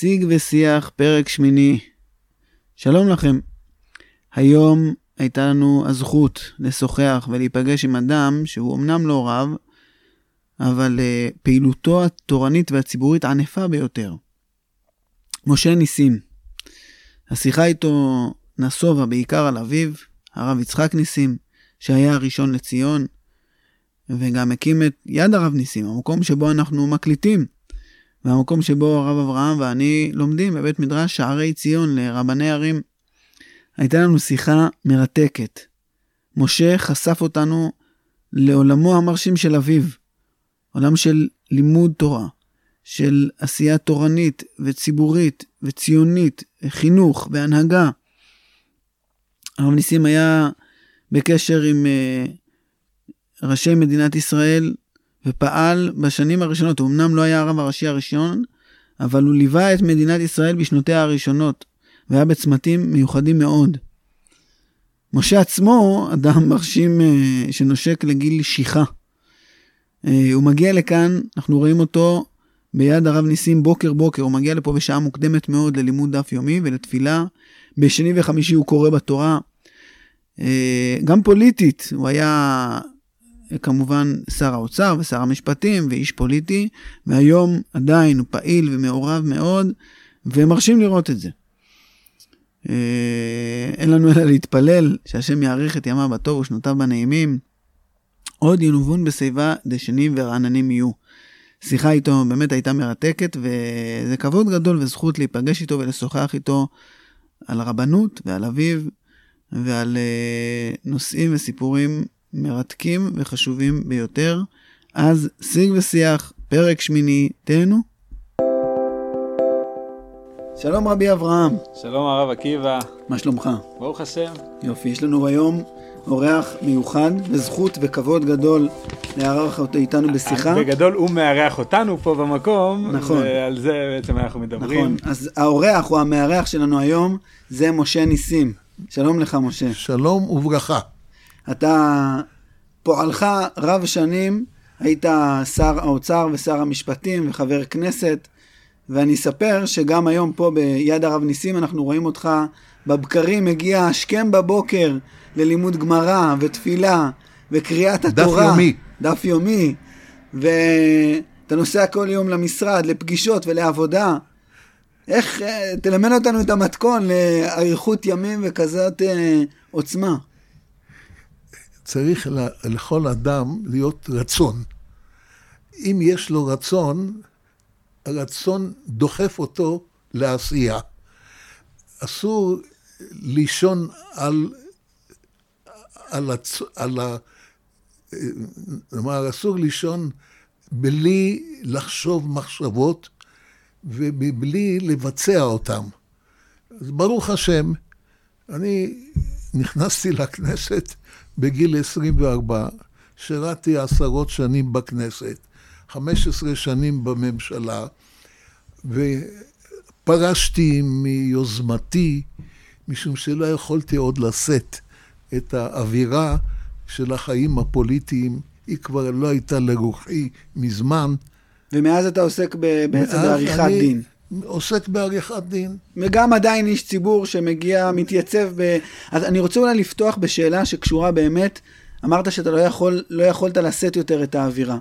שיג ושיח, פרק שמיני. שלום לכם. היום הייתה לנו הזכות לשוחח ולהיפגש עם אדם שהוא אמנם לא רב, אבל uh, פעילותו התורנית והציבורית ענפה ביותר. משה ניסים. השיחה איתו נסובה בעיקר על אביו, הרב יצחק ניסים, שהיה הראשון לציון, וגם הקים את יד הרב ניסים, המקום שבו אנחנו מקליטים. והמקום שבו הרב אברהם ואני לומדים בבית מדרש שערי ציון לרבני ערים. הייתה לנו שיחה מרתקת. משה חשף אותנו לעולמו המרשים של אביו, עולם של לימוד תורה, של עשייה תורנית וציבורית וציונית, חינוך והנהגה. הרב ניסים היה בקשר עם uh, ראשי מדינת ישראל ופעל בשנים הראשונות. הוא אמנם לא היה הרב הראשי הראשון, אבל הוא ליווה את מדינת ישראל בשנותיה הראשונות, והיה בצמתים מיוחדים מאוד. משה עצמו אדם מרשים אה, שנושק לגיל שיחה. אה, הוא מגיע לכאן, אנחנו רואים אותו ביד הרב ניסים בוקר בוקר, הוא מגיע לפה בשעה מוקדמת מאוד ללימוד דף יומי ולתפילה. בשני וחמישי הוא קורא בתורה. אה, גם פוליטית, הוא היה כמובן שר האוצר ושר המשפטים ואיש פוליטי, והיום עדיין הוא פעיל ומעורב מאוד, ומרשים לראות את זה. אה, אין לנו אלא להתפלל שהשם יאריך את ימיו בטוב ושנותיו בנעימים. עוד ינובון בשיבה דשנים ורעננים יהיו. שיחה איתו באמת הייתה מרתקת, וזה כבוד גדול וזכות להיפגש איתו ולשוחח איתו על הרבנות ועל אביו ועל אה, נושאים וסיפורים מרתקים וחשובים ביותר. אז שיג ושיח, פרק שמיני, תהנו. שלום רבי אברהם. שלום הרב עקיבא. מה שלומך? ברוך השם. יופי, יש לנו היום אורח מיוחד, וזכות וכבוד גדול לארח אותו איתנו בשיחה. בגדול הוא מארח אותנו פה במקום, נכון. ועל זה בעצם אנחנו מדברים. נכון, אז האורח או המארח שלנו היום זה משה ניסים. שלום לך, משה. שלום וברכה. אתה פועלך רב שנים, היית שר האוצר ושר המשפטים וחבר כנסת, ואני אספר שגם היום פה ביד הרב ניסים אנחנו רואים אותך בבקרים מגיע השכם בבוקר ללימוד גמרא ותפילה וקריאת התורה. דף יומי. דף יומי. ואתה נוסע כל יום למשרד, לפגישות ולעבודה. איך, אה, תלמד אותנו את המתכון לאריכות ימים וכזאת אה, עוצמה. צריך לכל אדם להיות רצון. אם יש לו רצון, הרצון דוחף אותו לעשייה. אסור לישון על, על, הצ... על ה... כלומר, אסור לישון בלי לחשוב מחשבות ובלי לבצע אותן. אז ברוך השם, אני נכנסתי לכנסת בגיל 24, שירתי עשרות שנים בכנסת, 15 שנים בממשלה, ופרשתי מיוזמתי, משום שלא יכולתי עוד לשאת את האווירה של החיים הפוליטיים, היא כבר לא הייתה לרוחי מזמן. ומאז אתה עוסק בעצם בעריכת אני... דין. עוסק בעריכת דין. וגם עדיין איש ציבור שמגיע, מתייצב ב... אז אני רוצה אולי לפתוח בשאלה שקשורה באמת, אמרת שאתה לא, יכול, לא יכולת לשאת יותר את האווירה.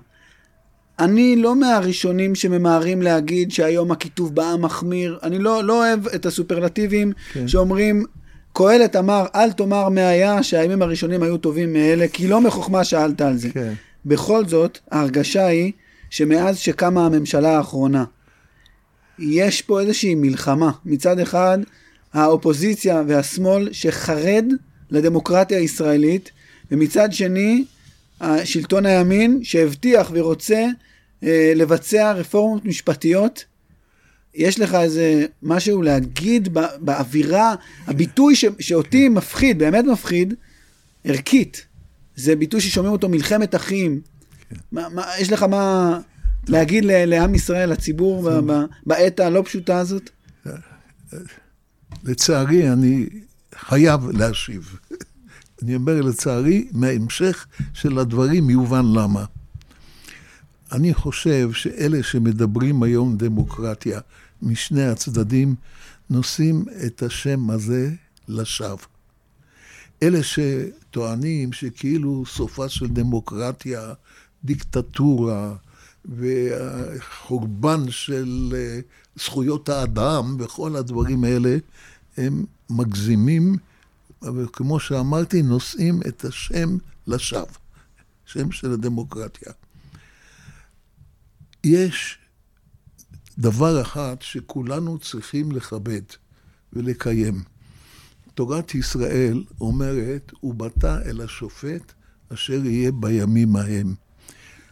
אני לא מהראשונים שממהרים להגיד שהיום הכיתוב בעם מחמיר, אני לא, לא אוהב את הסופרלטיבים כן. שאומרים, קהלת אמר, אל תאמר מה היה שהימים הראשונים היו טובים מאלה, כי לא מחוכמה שאלת על זה. כן. בכל זאת, ההרגשה היא שמאז שקמה הממשלה האחרונה, יש פה איזושהי מלחמה. מצד אחד, האופוזיציה והשמאל שחרד לדמוקרטיה הישראלית, ומצד שני, שלטון הימין שהבטיח ורוצה אה, לבצע רפורמות משפטיות. יש לך איזה משהו להגיד באווירה, הביטוי ש, שאותי מפחיד, באמת מפחיד, ערכית. זה ביטוי ששומעים אותו מלחמת אחים. כן. מה, מה, יש לך מה להגיד לעם ישראל, לציבור, בעת הלא פשוטה הזאת? לצערי, אני חייב להשיב. אני אומר לצערי, מההמשך של הדברים יובן למה. אני חושב שאלה שמדברים היום דמוקרטיה, משני הצדדים נושאים את השם הזה לשווא. אלה שטוענים שכאילו סופה של דמוקרטיה, דיקטטורה וחורבן של אה, זכויות האדם וכל הדברים האלה, הם מגזימים, אבל כמו שאמרתי, נושאים את השם לשווא, שם של הדמוקרטיה. יש דבר אחד שכולנו צריכים לכבד ולקיים. תורת ישראל אומרת, ובאת אל השופט אשר יהיה בימים ההם.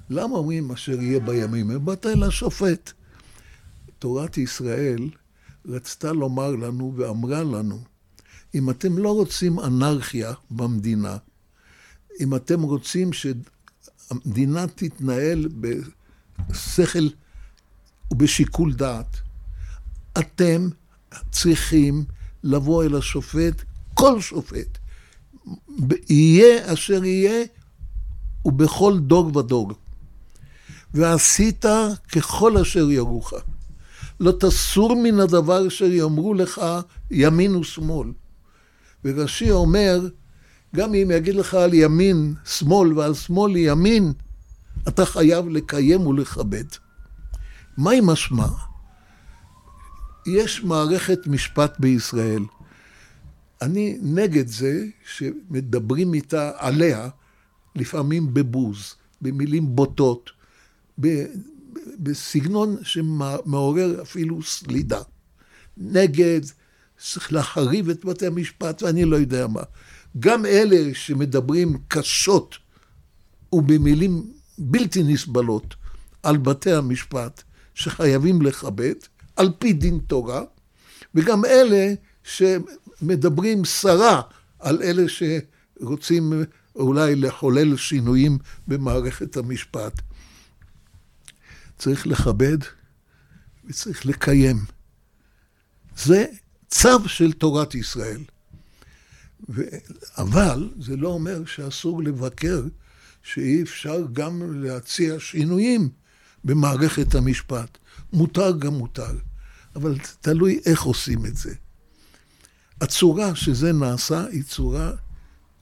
למה אומרים אשר יהיה בימים? באת אל השופט. תורת ישראל רצתה לומר לנו ואמרה לנו, אם אתם לא רוצים אנרכיה במדינה, אם אתם רוצים שהמדינה תתנהל בשכל ובשיקול דעת, אתם צריכים לבוא אל השופט, כל שופט, יהיה אשר יהיה, ובכל דור ודור. ועשית ככל אשר ירוך. לא תסור מן הדבר אשר יאמרו לך ימין ושמאל. ורש"י אומר, גם אם יגיד לך על ימין שמאל ועל שמאל ימין, אתה חייב לקיים ולכבד. מהי משמע? יש מערכת משפט בישראל. אני נגד זה שמדברים איתה, עליה, לפעמים בבוז, במילים בוטות, בסגנון שמעורר אפילו סלידה. נגד, צריך להחריב את בתי המשפט ואני לא יודע מה. גם אלה שמדברים קשות ובמילים בלתי נסבלות על בתי המשפט, שחייבים לכבד, על פי דין תורה, וגם אלה שמדברים סרה על אלה שרוצים אולי לחולל שינויים במערכת המשפט. צריך לכבד וצריך לקיים. זה צו של תורת ישראל. ו... אבל זה לא אומר שאסור לבקר, שאי אפשר גם להציע שינויים במערכת המשפט. מותר גם מותר, אבל תלוי איך עושים את זה. הצורה שזה נעשה היא צורה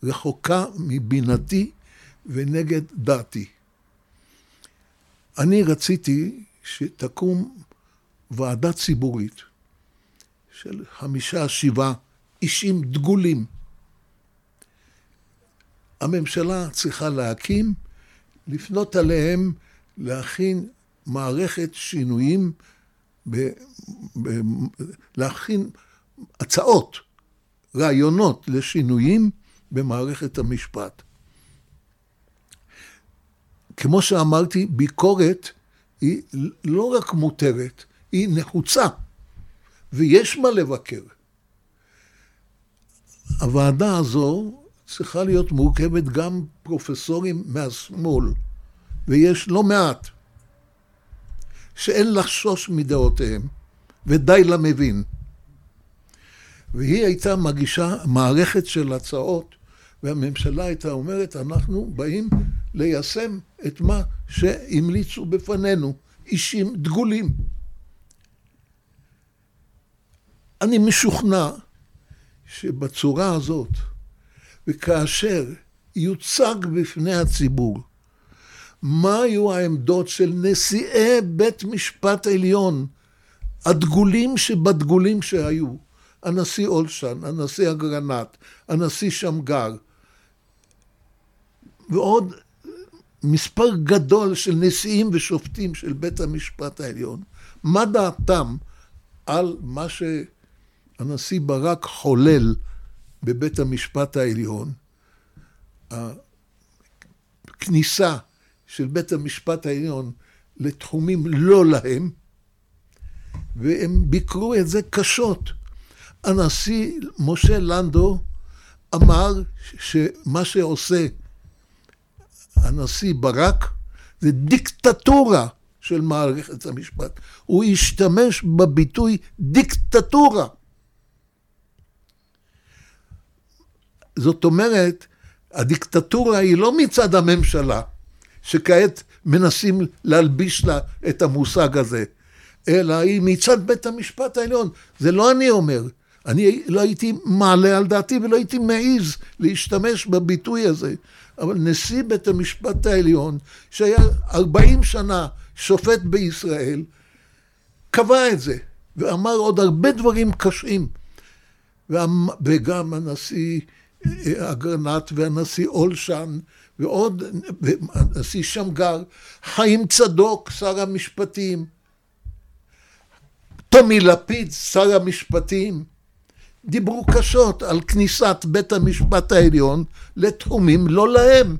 רחוקה מבינתי ונגד דעתי. אני רציתי שתקום ועדה ציבורית של חמישה, שבעה אישים דגולים. הממשלה צריכה להקים, לפנות עליהם, להכין מערכת שינויים, ב, ב, להכין הצעות, רעיונות לשינויים במערכת המשפט. כמו שאמרתי, ביקורת היא לא רק מותרת, היא נחוצה, ויש מה לבקר. הוועדה הזו צריכה להיות מורכבת גם פרופסורים מהשמאל, ויש לא מעט, שאין לחשוש מדעותיהם, ודי למבין. והיא הייתה מגישה מערכת של הצעות, והממשלה הייתה אומרת, אנחנו באים ליישם את מה שהמליצו בפנינו, אישים דגולים. אני משוכנע שבצורה הזאת, וכאשר יוצג בפני הציבור מה היו העמדות של נשיאי בית משפט עליון, הדגולים שבדגולים שהיו, הנשיא אולשן, הנשיא אגרנט, הנשיא שמגר, ועוד מספר גדול של נשיאים ושופטים של בית המשפט העליון, מה דעתם על מה שהנשיא ברק חולל בבית המשפט העליון, הכניסה של בית המשפט העליון לתחומים לא להם, והם ביקרו את זה קשות. הנשיא משה לנדו אמר שמה שעושה הנשיא ברק זה דיקטטורה של מערכת המשפט. הוא השתמש בביטוי דיקטטורה. זאת אומרת, הדיקטטורה היא לא מצד הממשלה, שכעת מנסים להלביש לה את המושג הזה, אלא היא מצד בית המשפט העליון. זה לא אני אומר. אני לא הייתי מעלה על דעתי ולא הייתי מעז להשתמש בביטוי הזה. אבל נשיא בית המשפט העליון, שהיה 40 שנה שופט בישראל, קבע את זה, ואמר עוד הרבה דברים קשים. וגם הנשיא אה, אגרנט והנשיא אולשן ועוד הנשיא שמגר, חיים צדוק, שר המשפטים, טומי לפיד, שר המשפטים, דיברו קשות על כניסת בית המשפט העליון לתחומים לא להם.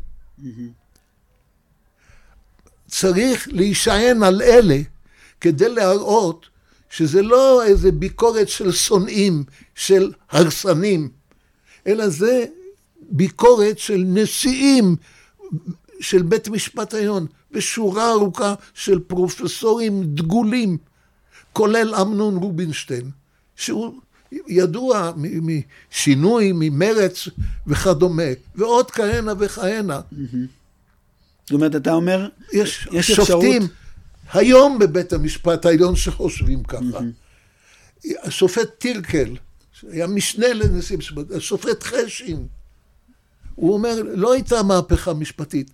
צריך להישען על אלה כדי להראות שזה לא איזה ביקורת של שונאים, של הרסנים, אלא זה ביקורת של נשיאים של בית משפט העליון, ושורה ארוכה של פרופסורים דגולים, כולל אמנון רובינשטיין, שהוא ידוע משינוי, ממרץ וכדומה, ועוד כהנה וכהנה. זאת אומרת, אתה אומר, יש, יש שופטים אפשרות... היום בבית המשפט העליון שחושבים ככה. השופט טירקל, שהיה משנה לנשיא המשפט, השופט חשין, הוא אומר, לא הייתה מהפכה משפטית.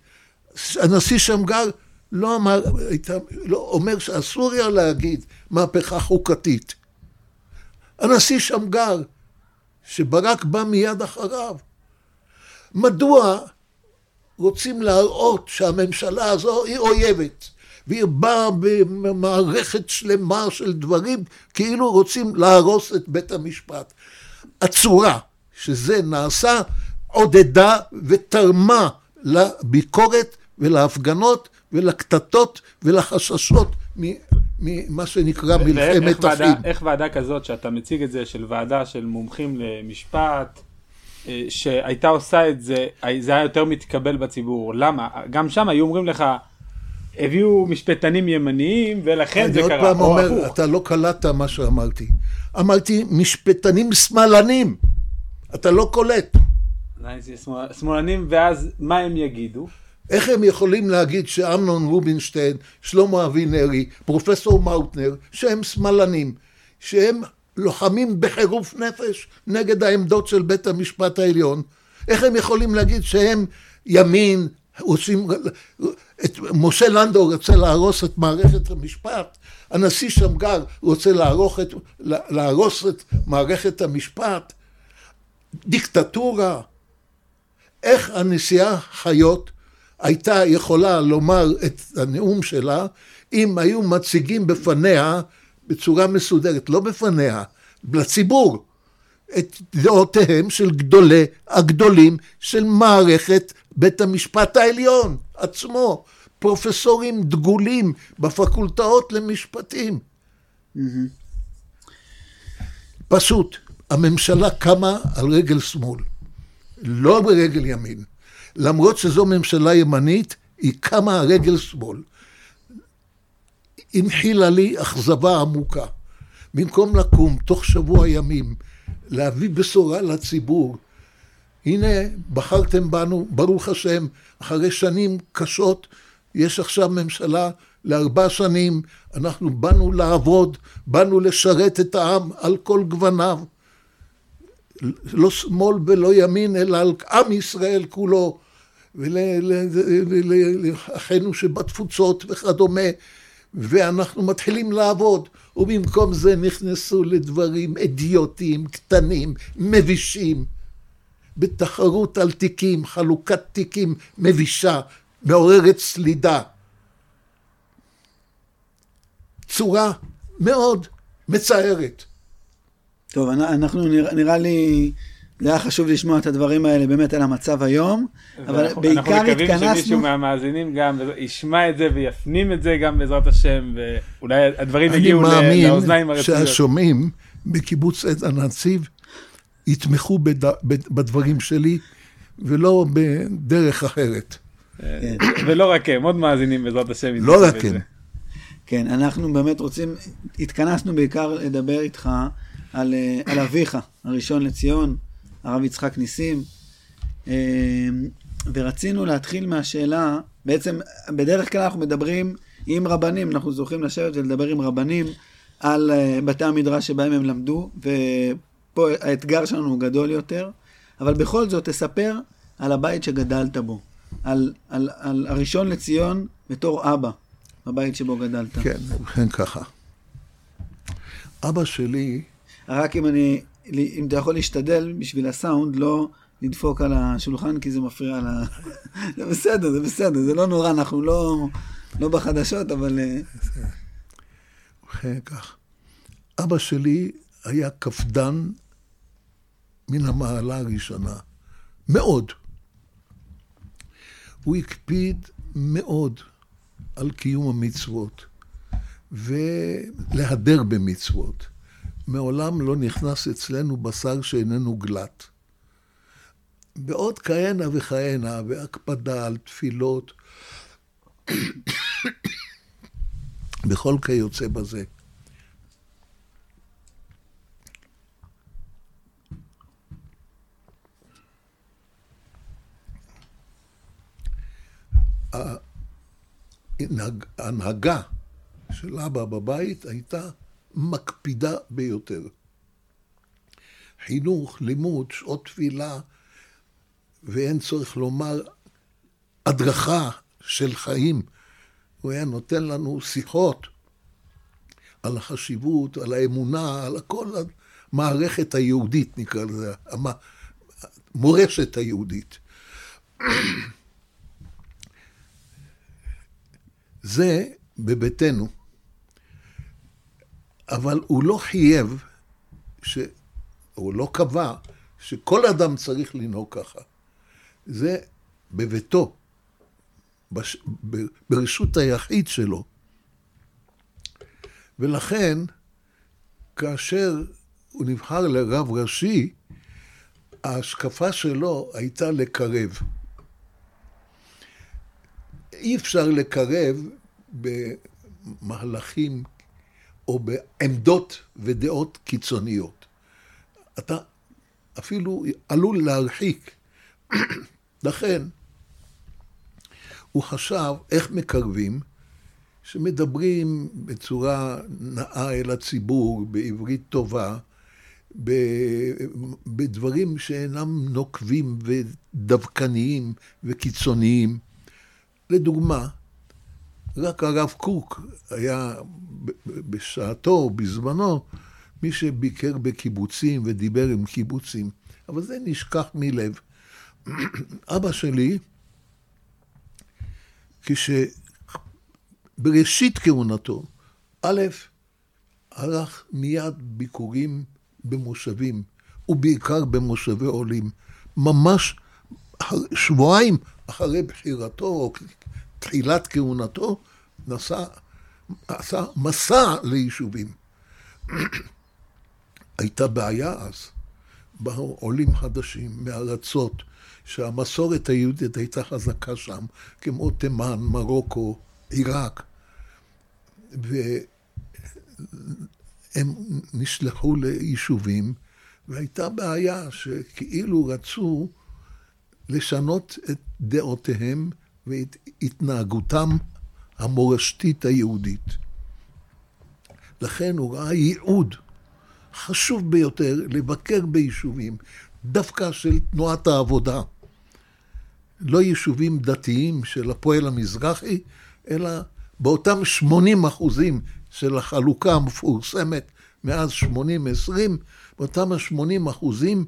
הנשיא שמגר לא אמר, הייתה, לא, אומר שאסור היה להגיד מהפכה חוקתית. הנשיא שמגר, שברק בא מיד אחריו. מדוע רוצים להראות שהממשלה הזו היא אויבת, והיא באה במערכת שלמה של דברים, כאילו רוצים להרוס את בית המשפט. הצורה שזה נעשה עודדה ותרמה לביקורת ולהפגנות ולקטטות ולחששות ממה שנקרא מלחמת אחים. איך ועדה כזאת שאתה מציג את זה, של ועדה של מומחים למשפט, אה, שהייתה עושה את זה, זה היה יותר מתקבל בציבור. למה? גם שם היו אומרים לך, הביאו משפטנים ימניים ולכן זה קרה. אני עוד פעם אומר, הפוך. אתה לא קלטת מה שאמרתי. אמרתי משפטנים שמאלנים. אתה לא קולט. שמאלנים ואז מה הם יגידו? איך הם יכולים להגיד שאמנון רובינשטיין, שלמה אבינרי, פרופסור מאוטנר, שהם שמאלנים, שהם לוחמים בחירוף נפש נגד העמדות של בית המשפט העליון? איך הם יכולים להגיד שהם ימין, עושים... את משה לנדו רוצה להרוס את מערכת המשפט, הנשיא שמגר רוצה להרוס את, להרוס את מערכת המשפט, דיקטטורה. איך הנשיאה חיות הייתה יכולה לומר את הנאום שלה אם היו מציגים בפניה בצורה מסודרת, לא בפניה, לציבור, את דעותיהם של גדולי הגדולים של מערכת בית המשפט העליון עצמו, פרופסורים דגולים בפקולטאות למשפטים. פשוט, הממשלה קמה על רגל שמאל, לא ברגל ימין. למרות שזו ממשלה ימנית, היא קמה רגל שמאל. הנחילה לי אכזבה עמוקה. במקום לקום תוך שבוע ימים, להביא בשורה לציבור, הנה, בחרתם בנו, ברוך השם, אחרי שנים קשות, יש עכשיו ממשלה לארבע שנים, אנחנו באנו לעבוד, באנו לשרת את העם על כל גווניו. לא שמאל ולא ימין, אלא על עם ישראל כולו, ולאחינו שבתפוצות וכדומה, ואנחנו מתחילים לעבוד, ובמקום זה נכנסו לדברים אידיוטיים, קטנים, מבישים, בתחרות על תיקים, חלוקת תיקים מבישה, מעוררת סלידה. צורה מאוד מצערת. טוב, אנחנו נראה, נראה לי, זה היה חשוב לשמוע את הדברים האלה באמת על המצב היום, אבל אנחנו, בעיקר התכנסנו... אנחנו מקווים שמישהו מהמאזינים גם ישמע את זה ויפנים את זה גם בעזרת השם, ואולי הדברים יגיעו לאוזניים הרצויות. אני מאמין שהשומעים בקיבוץ עד הנציב יתמכו בד... בדברים שלי, ולא בדרך אחרת. כן. ולא רק הם, עוד מאזינים בעזרת השם. לא רק הם. כן, אנחנו באמת רוצים, התכנסנו בעיקר לדבר איתך על, אה, על אביך, הראשון לציון, הרב יצחק ניסים, אה, ורצינו להתחיל מהשאלה, בעצם בדרך כלל אנחנו מדברים עם רבנים, אנחנו זוכים לשבת ולדבר עם רבנים על אה, בתי המדרש שבהם הם למדו, ופה האתגר שלנו הוא גדול יותר, אבל בכל זאת תספר על הבית שגדלת בו, על, על, על הראשון לציון בתור אבא, בבית שבו גדלת. כן, ובכן ככה. אבא שלי, רק אם אני, אם אתה יכול להשתדל בשביל הסאונד, לא לדפוק על השולחן כי זה מפריע ל... זה בסדר, זה בסדר, זה לא נורא, אנחנו לא, לא בחדשות, אבל... אה, ובכן כך. אבא שלי היה קפדן מן המעלה הראשונה. מאוד. הוא הקפיד מאוד על קיום המצוות ולהדר במצוות. מעולם לא נכנס אצלנו בשר שאיננו גלת. בעוד כהנה וכהנה, והקפדה על תפילות, בכל כיוצא בזה. ההנהגה של אבא בבית הייתה מקפידה ביותר. חינוך, לימוד, שעות תפילה, ואין צורך לומר הדרכה של חיים. הוא היה נותן לנו שיחות על החשיבות, על האמונה, על כל המערכת היהודית, נקרא לזה, המורשת היהודית. זה בביתנו. אבל הוא לא חייב, ש... הוא לא קבע שכל אדם צריך לנהוג ככה. זה בביתו, בש... ברשות היחיד שלו. ולכן, כאשר הוא נבחר לרב ראשי, ההשקפה שלו הייתה לקרב. אי אפשר לקרב במהלכים או בעמדות ודעות קיצוניות. אתה אפילו עלול להרחיק. לכן, הוא חשב איך מקרבים, שמדברים בצורה נאה אל הציבור, בעברית טובה, בדברים שאינם נוקבים ודווקניים וקיצוניים. לדוגמה, רק הרב קוק היה בשעתו, בזמנו, מי שביקר בקיבוצים ודיבר עם קיבוצים, אבל זה נשכח מלב. אבא שלי, כשבראשית כהונתו, א', ערך מיד ביקורים במושבים, ובעיקר במושבי עולים. ממש שבועיים אחרי בחירתו, תחילת כהונתו, נסע, עשה מסע ליישובים. הייתה בעיה אז. באו עולים חדשים מארצות שהמסורת היהודית הייתה חזקה שם, כמו תימן, מרוקו, עיראק. והם נשלחו ליישובים, והייתה בעיה שכאילו רצו לשנות את דעותיהם ואת התנהגותם המורשתית היהודית. לכן הוא ראה ייעוד חשוב ביותר לבקר ביישובים, דווקא של תנועת העבודה. לא יישובים דתיים של הפועל המזרחי, אלא באותם 80 אחוזים של החלוקה המפורסמת מאז 80-20, באותם ה-80 אחוזים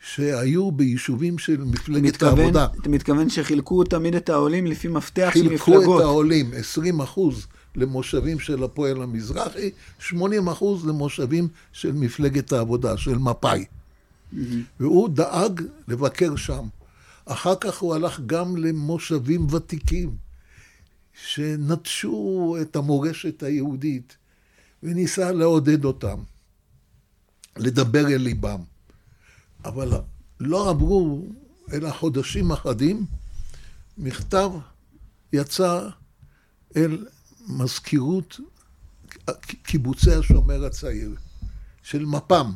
שהיו ביישובים של מפלגת מתכוון, העבודה. אתה מתכוון שחילקו תמיד את העולים לפי מפתח של מפלגות. חילקו את העולים, 20 אחוז למושבים של הפועל המזרחי, 80 אחוז למושבים של מפלגת העבודה, של מפא"י. Mm-hmm. והוא דאג לבקר שם. אחר כך הוא הלך גם למושבים ותיקים, שנטשו את המורשת היהודית, וניסה לעודד אותם, לדבר אל ליבם. אבל לא עברו אלא חודשים אחדים, מכתב יצא אל מזכירות קיבוצי השומר הצעיר של מפ"ם.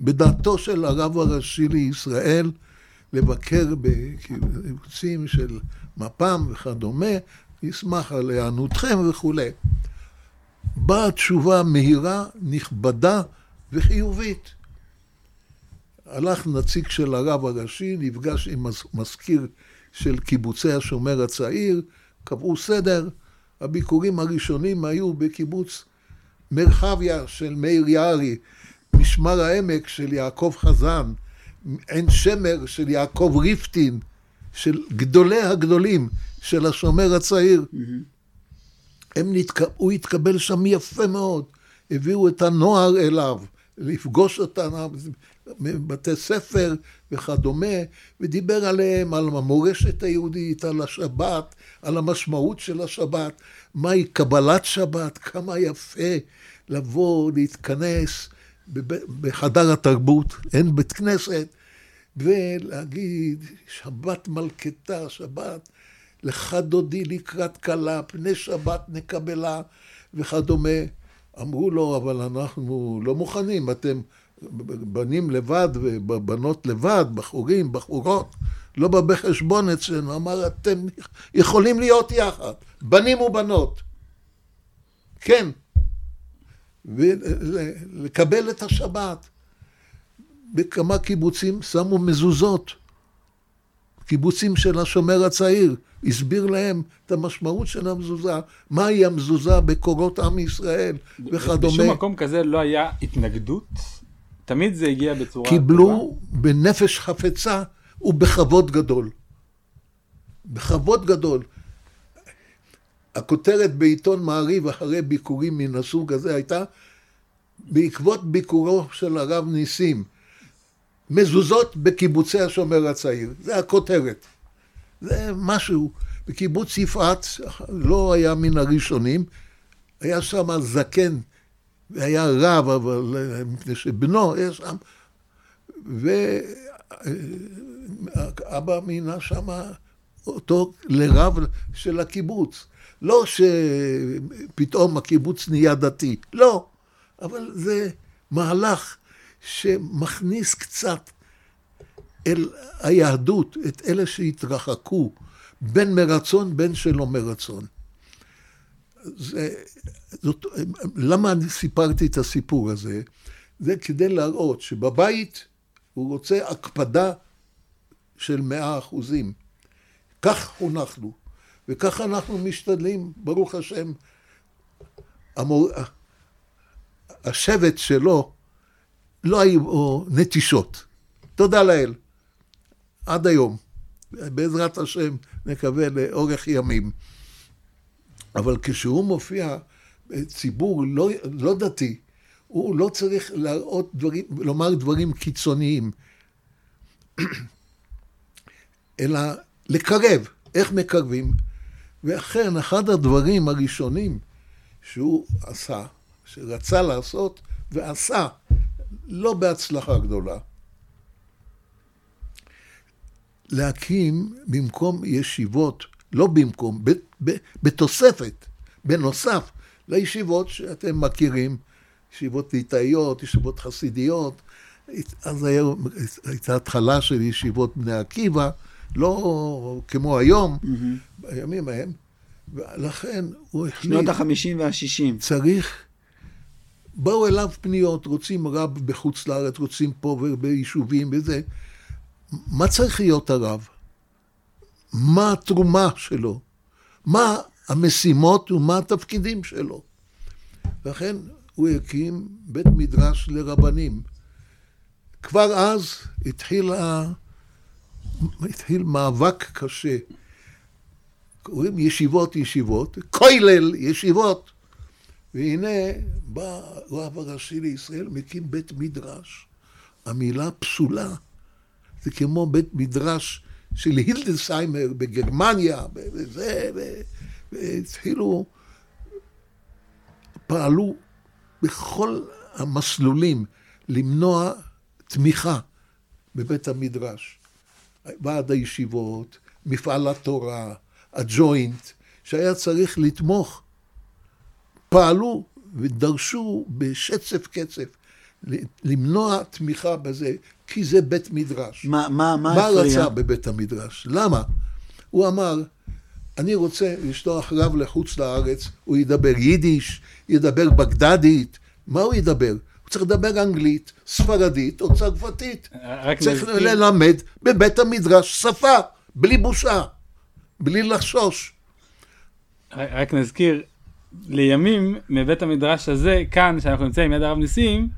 בדעתו של הרב הראשי לישראל, לבקר בקיבוצים של מפ"ם וכדומה, ישמח על היענותכם וכולי. באה תשובה מהירה, נכבדה וחיובית. הלך נציג של הרב הראשי, נפגש עם מזכיר של קיבוצי השומר הצעיר, קבעו סדר. הביקורים הראשונים היו בקיבוץ מרחביה של מאיר יערי, משמר העמק של יעקב חזן, עין שמר של יעקב ריפטין, של גדולי הגדולים של השומר הצעיר. הם נתק... הוא התקבל שם יפה מאוד, הביאו את הנוער אליו, לפגוש אותנו בבתי ספר וכדומה, ודיבר עליהם, על המורשת היהודית, על השבת, על המשמעות של השבת, מהי קבלת שבת, כמה יפה לבוא, להתכנס בחדר התרבות, אין בית כנסת, ולהגיד, שבת מלכתה, שבת, לך דודי לקראת כלה, פני שבת נקבלה וכדומה. אמרו לו, אבל אנחנו לא מוכנים, אתם בנים לבד ובנות לבד, בחורים, בחורות, לא בא בחשבון אצלנו. אמר, אתם יכולים להיות יחד, בנים ובנות. כן. ולקבל את השבת. בכמה קיבוצים שמו מזוזות. קיבוצים של השומר הצעיר, הסביר להם את המשמעות של המזוזה, מהי המזוזה בקורות עם ישראל וכדומה. בשום מקום כזה לא היה התנגדות? תמיד זה הגיע בצורה קיבלו טובה? בנפש חפצה ובכבוד גדול. בכבוד גדול. הכותרת בעיתון מעריב אחרי ביקורים מן הסוג הזה הייתה בעקבות ביקורו של הרב ניסים, מזוזות בקיבוצי השומר הצעיר. זה הכותרת. זה משהו. בקיבוץ יפעת לא היה מן הראשונים, היה שם זקן, והיה רב, אבל מפני שבנו היה שם, ואבא מינה שם אותו לרב של הקיבוץ. לא שפתאום הקיבוץ נהיה דתי, לא, אבל זה מהלך שמכניס קצת אל היהדות את אלה שהתרחקו, בין מרצון בין שלא מרצון. זה, זאת, למה אני סיפרתי את הסיפור הזה? זה כדי להראות שבבית הוא רוצה הקפדה של מאה אחוזים. כך חונכנו, וכך אנחנו משתדלים, ברוך השם. המור... השבט שלו לא היו נטישות. תודה לאל. עד היום. בעזרת השם נקווה לאורך ימים. אבל כשהוא מופיע ציבור לא, לא דתי, הוא לא צריך להראות דברים, לומר דברים קיצוניים, אלא לקרב. איך מקרבים? ואכן, אחד הדברים הראשונים שהוא עשה, שרצה לעשות ועשה, לא בהצלחה גדולה, להקים במקום ישיבות, לא במקום, בתוספת, בנוסף לישיבות שאתם מכירים, ישיבות ליטאיות, ישיבות חסידיות, אז היה, הייתה התחלה של ישיבות בני עקיבא, לא כמו היום, mm-hmm. בימים ההם, ולכן הוא החליט... שנות החמישים והשישים. צריך... באו אליו פניות, רוצים רב בחוץ לארץ, רוצים פה וביישובים וזה. מה צריך להיות הרב? מה התרומה שלו? מה המשימות ומה התפקידים שלו? לכן הוא הקים בית מדרש לרבנים. כבר אז התחיל, ה... התחיל מאבק קשה. קוראים ישיבות ישיבות, כולל ישיבות. והנה בא הרב הראשי לישראל, מקים בית מדרש. המילה פסולה. זה כמו בית מדרש של הילדסיימר בגרמניה, וזה, והתחילו, פעלו בכל המסלולים למנוע תמיכה בבית המדרש. ועד הישיבות, מפעל התורה, הג'וינט, שהיה צריך לתמוך, פעלו ודרשו בשצף קצף למנוע תמיכה בזה, כי זה בית מדרש. מה, מה, מה מה הפריע? רצה בבית המדרש? למה? הוא אמר, אני רוצה לשלוח רב לחוץ לארץ, הוא ידבר יידיש, ידבר בגדדית, מה הוא ידבר? הוא צריך לדבר אנגלית, ספרדית או צרפתית. רק צריך להזכיר- ללמד בבית המדרש שפה, בלי בושה, בלי לחשוש. רק נזכיר, לימים מבית המדרש הזה, כאן, שאנחנו נמצאים יד הרב ניסים,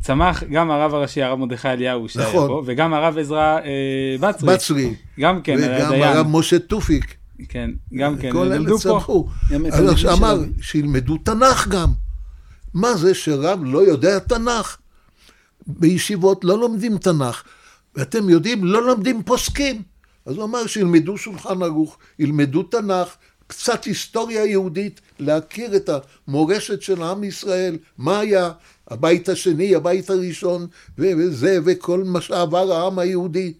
צמח גם הרב הראשי הרב מרדכי אליהו שהיה נכון. פה, וגם הרב עזרא אה, בצרי, בצרי, גם כן, וגם הרב משה תופיק, כן, גם כן, כל אלה למדו פה, צמחו. אז אמר. שילמדו תנ"ך גם. מה זה שרב לא יודע תנ"ך? בישיבות לא לומדים תנ"ך, ואתם יודעים, לא לומדים פוסקים. אז הוא אמר שילמדו שולחן ערוך, ילמדו תנ"ך, קצת היסטוריה יהודית, להכיר את המורשת של עם ישראל, מה היה הבית השני, הבית הראשון, וזה, וכל מה שעבר העם היהודי,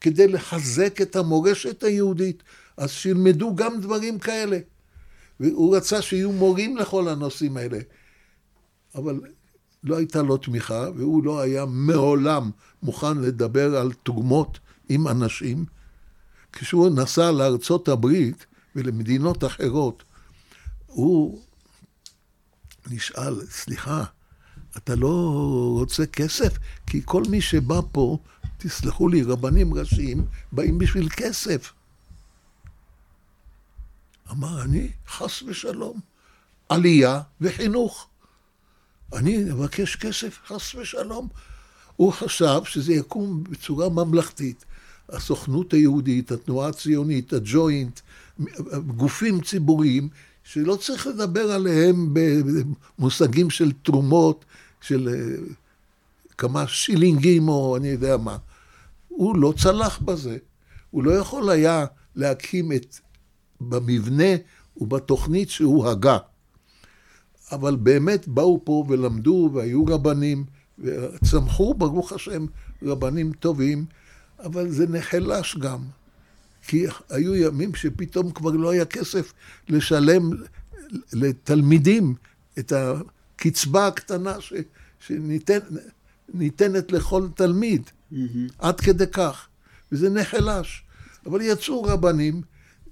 כדי לחזק את המורשת היהודית. אז שילמדו גם דברים כאלה. והוא רצה שיהיו מורים לכל הנושאים האלה. אבל לא הייתה לו תמיכה, והוא לא היה מעולם מוכן לדבר על תרומות עם אנשים. כשהוא נסע לארצות הברית ולמדינות אחרות, הוא נשאל, סליחה, אתה לא רוצה כסף? כי כל מי שבא פה, תסלחו לי, רבנים ראשיים, באים בשביל כסף. אמר, אני, חס ושלום, עלייה וחינוך. אני אבקש כסף, חס ושלום. הוא חשב שזה יקום בצורה ממלכתית. הסוכנות היהודית, התנועה הציונית, הג'וינט, גופים ציבוריים, שלא צריך לדבר עליהם במושגים של תרומות, של אה, כמה שילינגים או אני יודע מה. הוא לא צלח בזה. הוא לא יכול היה להקים את, במבנה ובתוכנית שהוא הגה. אבל באמת באו פה ולמדו והיו רבנים, וצמחו, ברוך השם, רבנים טובים, אבל זה נחלש גם. כי היו ימים שפתאום כבר לא היה כסף לשלם לתלמידים את הקצבה הקטנה ש, שניתנת לכל תלמיד, עד כדי כך. וזה נחלש. אבל יצאו רבנים,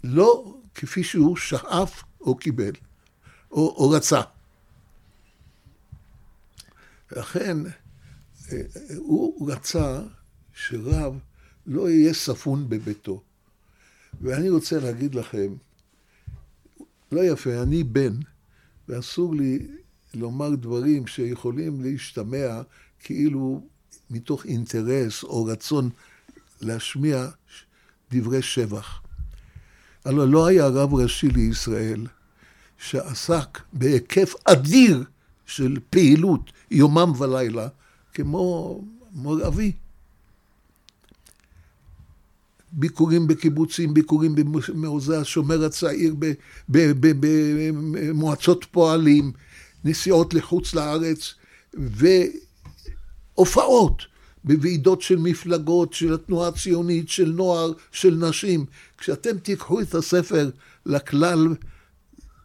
לא כפי שהוא שאף או קיבל, או, או רצה. לכן, הוא רצה שרב לא יהיה ספון בביתו. ואני רוצה להגיד לכם, לא יפה, אני בן, ואסור לי לומר דברים שיכולים להשתמע כאילו מתוך אינטרס או רצון להשמיע דברי שבח. הלוא לא היה רב ראשי לישראל שעסק בהיקף אדיר של פעילות יומם ולילה, כמו מור אבי. ביקורים בקיבוצים, ביקורים במעוזי השומר הצעיר, במועצות פועלים, נסיעות לחוץ לארץ והופעות בוועידות של מפלגות, של התנועה הציונית, של נוער, של נשים. כשאתם תיקחו את הספר לכלל,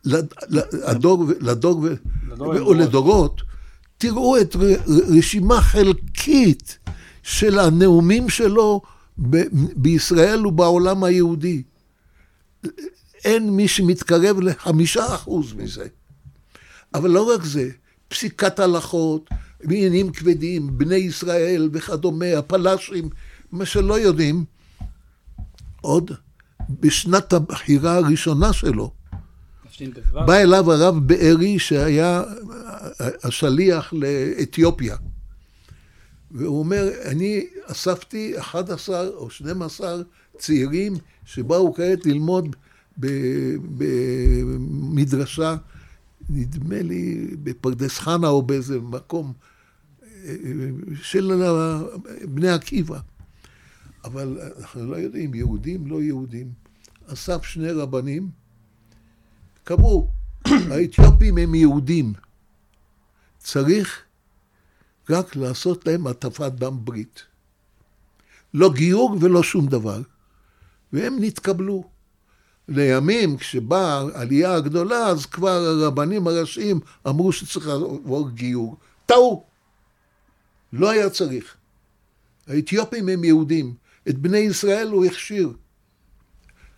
לדור, לדור ולדורות, תראו את רשימה חלקית של הנאומים שלו ב- בישראל ובעולם היהודי. אין מי שמתקרב לחמישה אחוז מזה. אבל לא רק זה, פסיקת הלכות, בעניינים כבדים, בני ישראל וכדומה, הפלאשים, מה שלא יודעים, עוד בשנת הבחירה הראשונה שלו, בא אליו הרב בארי שהיה השליח לאתיופיה. והוא אומר, אני אספתי 11 או 12 צעירים שבאו כעת ללמוד במדרשה, נדמה לי בפרדס חנה או באיזה מקום של בני עקיבא. אבל אנחנו לא יודעים, יהודים, לא יהודים. אסף שני רבנים, קבעו, האתיופים הם יהודים. צריך רק לעשות להם הטפת דם ברית. לא גיור ולא שום דבר. והם נתקבלו. לימים, כשבאה העלייה הגדולה, אז כבר הרבנים הראשיים אמרו שצריך לעבור גיור. טעו. לא היה צריך. האתיופים הם יהודים, את בני ישראל הוא הכשיר.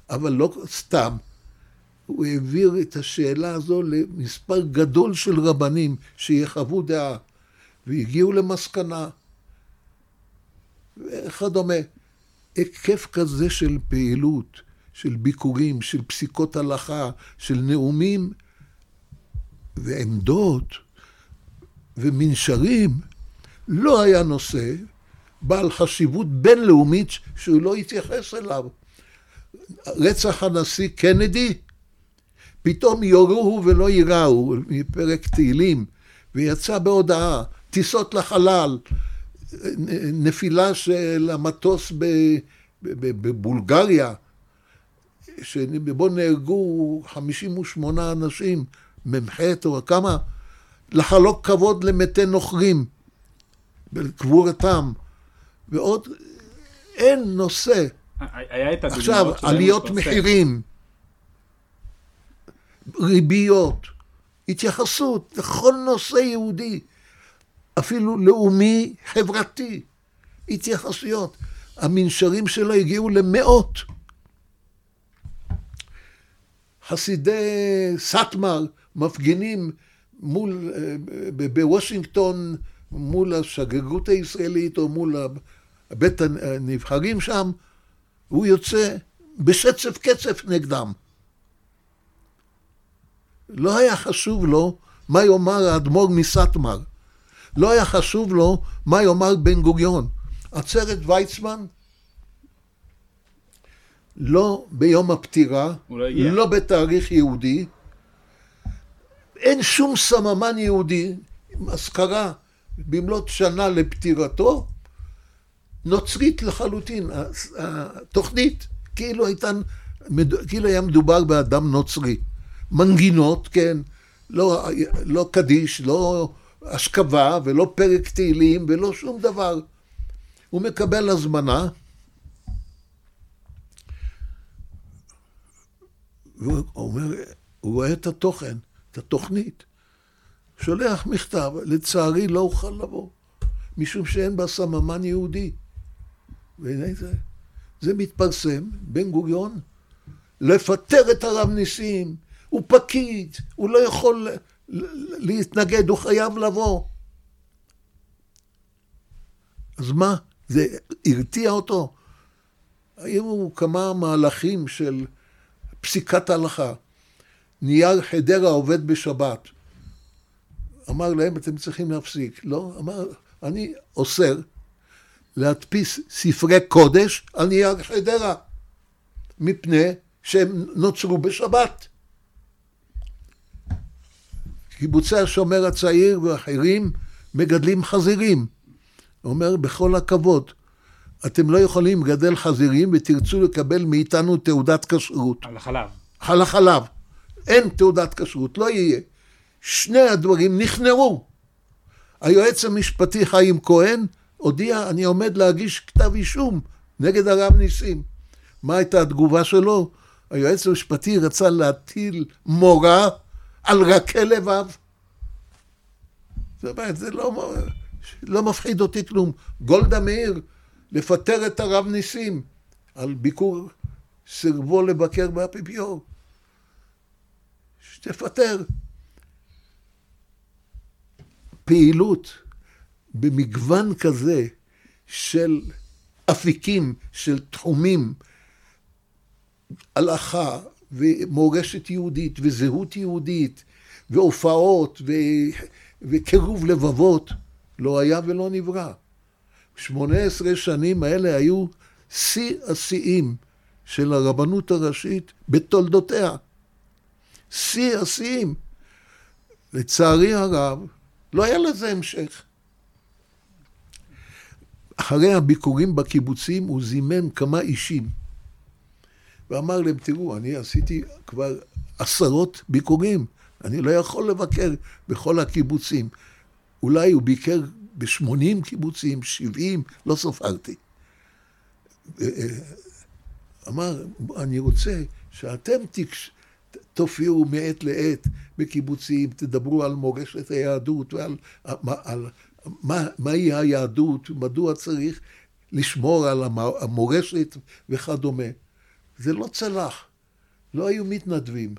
אבל לא סתם, הוא העביר את השאלה הזו למספר גדול של רבנים שיחוו דעה, והגיעו למסקנה וכדומה. היקף כזה של פעילות, של ביקורים, של פסיקות הלכה, של נאומים ועמדות ומנשרים, לא היה נושא בעל חשיבות בינלאומית שהוא לא התייחס אליו. רצח הנשיא קנדי, פתאום יורוהו ולא ייראו, מפרק תהילים, ויצא בהודעה, טיסות לחלל, נפילה של המטוס בבולגריה, שבו נהרגו 58 אנשים, מ"ח או כמה, לחלוק כבוד למתי נוכרים, בקבורתם, ועוד אין נושא. היה את הדוגמאות עכשיו, עליות מחירים, ריביות, התייחסות לכל נושא יהודי, אפילו לאומי, חברתי, התייחסויות. המנשרים שלו הגיעו למאות. חסידי סאטמר מפגינים מול, אה, בוושינגטון, מול השגרירות הישראלית או מול בית הנבחרים שם, הוא יוצא בשצף קצף נגדם. לא היה חשוב לו מה יאמר האדמו"ר מסאטמר. לא היה חשוב לו מה יאמר בן גוריון. עצרת ויצמן, לא ביום הפטירה, לא, לא בתאריך יהודי, אין שום סממן יהודי, אזכרה במלאת שנה לפטירתו, נוצרית לחלוטין, התוכנית כאילו הייתה, כאילו היה מדובר באדם נוצרי. מנגינות, כן, לא, לא קדיש, לא אשכבה ולא פרק תהילים ולא שום דבר. הוא מקבל הזמנה, והוא אומר, הוא רואה את התוכן, את התוכנית. שולח מכתב, לצערי לא אוכל לבוא, משום שאין בה סממן יהודי. והנה זה, זה מתפרסם, בן גוריון, לפטר את הרב ניסים, הוא פקיד, הוא לא יכול להתנגד, הוא חייב לבוא. אז מה, זה הרתיע אותו? היו כמה מהלכים של פסיקת הלכה. נייר חדרה עובד בשבת. אמר להם, אתם צריכים להפסיק. לא, אמר, אני אוסר להדפיס ספרי קודש על נייר חדרה, מפני שהם נוצרו בשבת. קיבוצי השומר הצעיר ואחרים מגדלים חזירים. הוא אומר, בכל הכבוד, אתם לא יכולים לגדל חזירים ותרצו לקבל מאיתנו תעודת כשרות. על החלב. על החלב. אין תעודת כשרות, לא יהיה. שני הדברים נכנעו. היועץ המשפטי חיים כהן הודיע, אני עומד להגיש כתב אישום נגד הרב ניסים. מה הייתה התגובה שלו? היועץ המשפטי רצה להטיל מורא על רכי לבב. זאת אומרת, זה לא, לא מפחיד אותי כלום. גולדה מאיר, לפטר את הרב ניסים על ביקור, סירבו לבקר באפיפיור. שתפטר. פעילות במגוון כזה של אפיקים, של תחומים, הלכה ומורשת יהודית וזהות יהודית והופעות ו... וקירוב לבבות, לא היה ולא נברא. שמונה עשרה שנים האלה היו שיא השיאים של הרבנות הראשית בתולדותיה. שיא השיאים. לצערי הרב, לא היה לזה המשך. אחרי הביקורים בקיבוצים הוא זימן כמה אישים ואמר להם, תראו, אני עשיתי כבר עשרות ביקורים, אני לא יכול לבקר בכל הקיבוצים. אולי הוא ביקר ב-80 קיבוצים, 70, לא סופרתי. אמר, אני רוצה שאתם תקש... תופיעו מעת לעת בקיבוצים, תדברו על מורשת היהדות ועל על, מה, מהי היהדות, מדוע צריך לשמור על המורשת וכדומה. זה לא צלח, לא היו מתנדבים.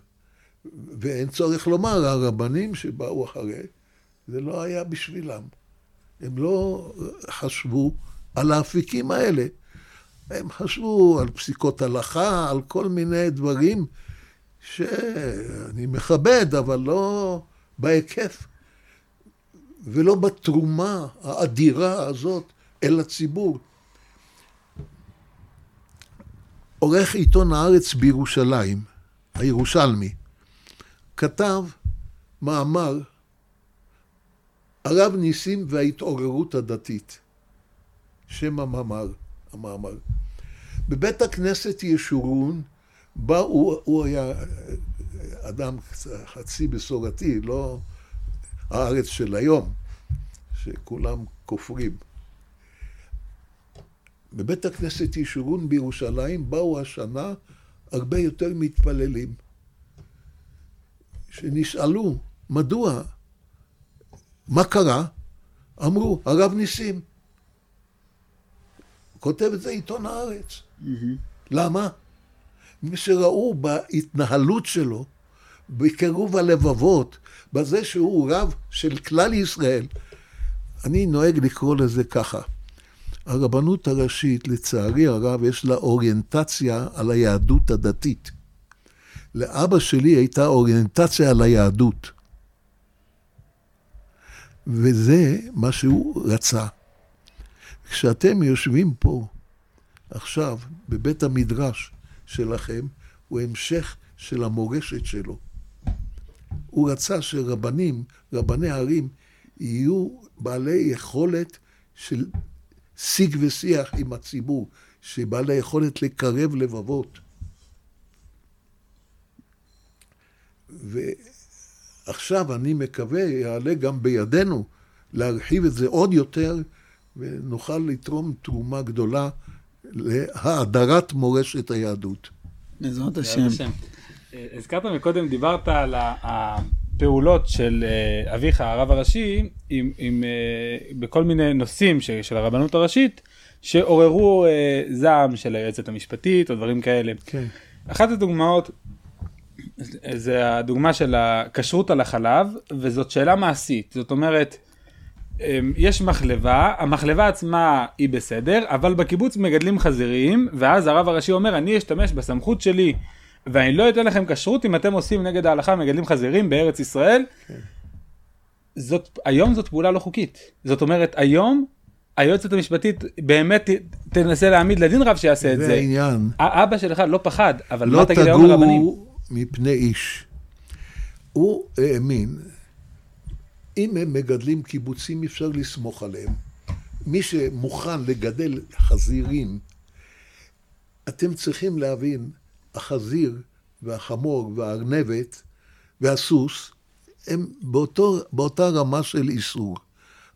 ואין צורך לומר, הרבנים שבאו אחרי, זה לא היה בשבילם. הם לא חשבו על האפיקים האלה. הם חשבו על פסיקות הלכה, על כל מיני דברים שאני מכבד, אבל לא בהיקף ולא בתרומה האדירה הזאת אל הציבור. עורך עיתון הארץ בירושלים, הירושלמי, כתב מאמר הרב ניסים וההתעוררות הדתית. שם המאמר, המאמר. בבית הכנסת ישורון, בה הוא, הוא היה אדם חצי מסורתי, לא הארץ של היום, שכולם כופרים. בבית הכנסת ישורון בירושלים באו השנה הרבה יותר מתפללים, שנשאלו, מדוע? מה קרה? אמרו, הרב ניסים. כותב את זה עיתון הארץ. Mm-hmm. למה? מפני שראו בהתנהלות שלו, בקירוב הלבבות, בזה שהוא רב של כלל ישראל. אני נוהג לקרוא לזה ככה. הרבנות הראשית, לצערי הרב, יש לה אוריינטציה על היהדות הדתית. לאבא שלי הייתה אוריינטציה על היהדות. וזה מה שהוא רצה. כשאתם יושבים פה עכשיו בבית המדרש שלכם, הוא המשך של המורשת שלו. הוא רצה שרבנים, רבני ערים, יהיו בעלי יכולת של שיג ושיח עם הציבור, שבעלי יכולת לקרב לבבות. ועכשיו אני מקווה, יעלה גם בידינו להרחיב את זה עוד יותר, ונוכל לתרום תרומה גדולה להאדרת מורשת היהדות. בעזרת השם. אה, הזכרת מקודם, דיברת על הפעולות של אה, אביך הרב הראשי עם, עם, אה, בכל מיני נושאים של הרבנות הראשית שעוררו זעם של היועצת המשפטית או דברים כאלה. כן. אחת הדוגמאות זה הדוגמה של הכשרות על החלב וזאת שאלה מעשית זאת אומרת יש מחלבה המחלבה עצמה היא בסדר אבל בקיבוץ מגדלים חזירים ואז הרב הראשי אומר אני אשתמש בסמכות שלי ואני לא אתן לכם כשרות אם אתם עושים נגד ההלכה מגדלים חזירים בארץ ישראל. כן. זאת, היום זאת פעולה לא חוקית. זאת אומרת, היום היועצת המשפטית באמת תנסה להעמיד לדין רב שיעשה את זה. זה העניין. האבא שלך לא פחד, אבל לא מה תגיד היום לרבנים? לא תגורו מפני איש. הוא האמין, אם הם מגדלים קיבוצים אפשר לסמוך עליהם. מי שמוכן לגדל חזירים, אתם צריכים להבין, החזיר והחמור והארנבת והסוס הם באותו, באותה רמה של איסור.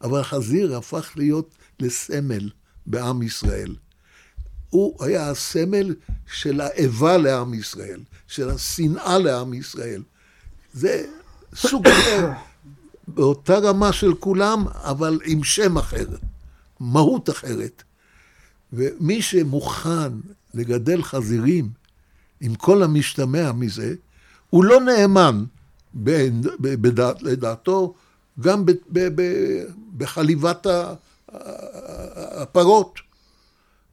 אבל החזיר הפך להיות לסמל בעם ישראל. הוא היה הסמל של האיבה לעם ישראל, של השנאה לעם ישראל. זה סוג אחר, באותה רמה של כולם, אבל עם שם אחר, מהות אחרת. ומי שמוכן לגדל חזירים עם כל המשתמע מזה, הוא לא נאמן בדעת, לדעתו גם ב, ב, ב, בחליבת הפרות.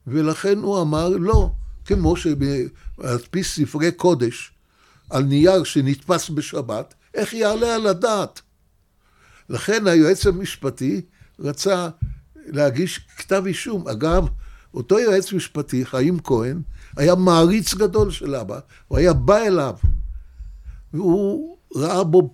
ולכן הוא אמר לא, כמו שעל פי ספרי קודש, על נייר שנתפס בשבת, איך יעלה על הדעת? לכן היועץ המשפטי רצה להגיש כתב אישום. אגב, אותו יועץ משפטי, חיים כהן, היה מעריץ גדול של אבא, הוא היה בא אליו, והוא ראה בו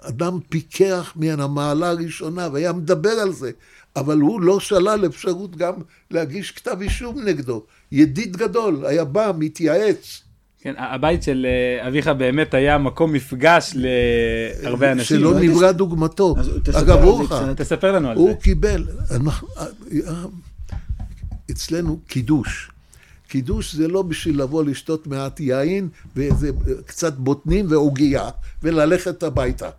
אדם פיקח מן המעלה הראשונה, והיה מדבר על זה, אבל הוא לא שלל אפשרות גם להגיש כתב אישום נגדו. ידיד גדול, היה בא, מתייעץ. כן, הבית של אה, אביך באמת היה מקום מפגש להרבה אנשים. שלא נברא דוגמתו. אגב, הוא תספר לנו על זה. הוא קיבל, אה, אצלנו קידוש. קידוש זה לא בשביל לבוא לשתות מעט יין ואיזה קצת בוטנים ועוגייה וללכת הביתה.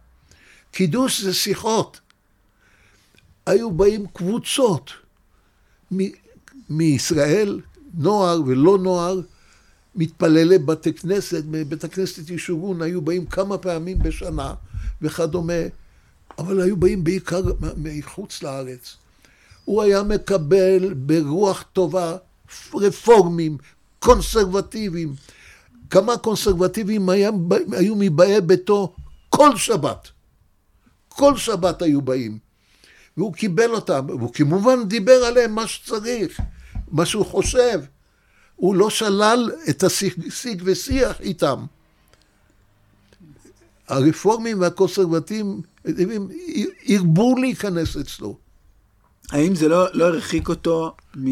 קידוש זה שיחות. היו באים קבוצות מישראל, נוער ולא נוער, מתפללי בתי כנסת, בבית הכנסת ישורון היו באים כמה פעמים בשנה וכדומה, אבל היו באים בעיקר מחוץ לארץ. הוא היה מקבל ברוח טובה רפורמים, קונסרבטיבים. כמה קונסרבטיבים היה, היו מבאי ביתו כל שבת. כל שבת היו באים. והוא קיבל אותם, והוא כמובן דיבר עליהם מה שצריך, מה שהוא חושב. הוא לא שלל את השיג ושיח איתם. הרפורמים והקונסרבטיבים הרבו להיכנס אצלו. האם זה לא, לא הרחיק אותו מ,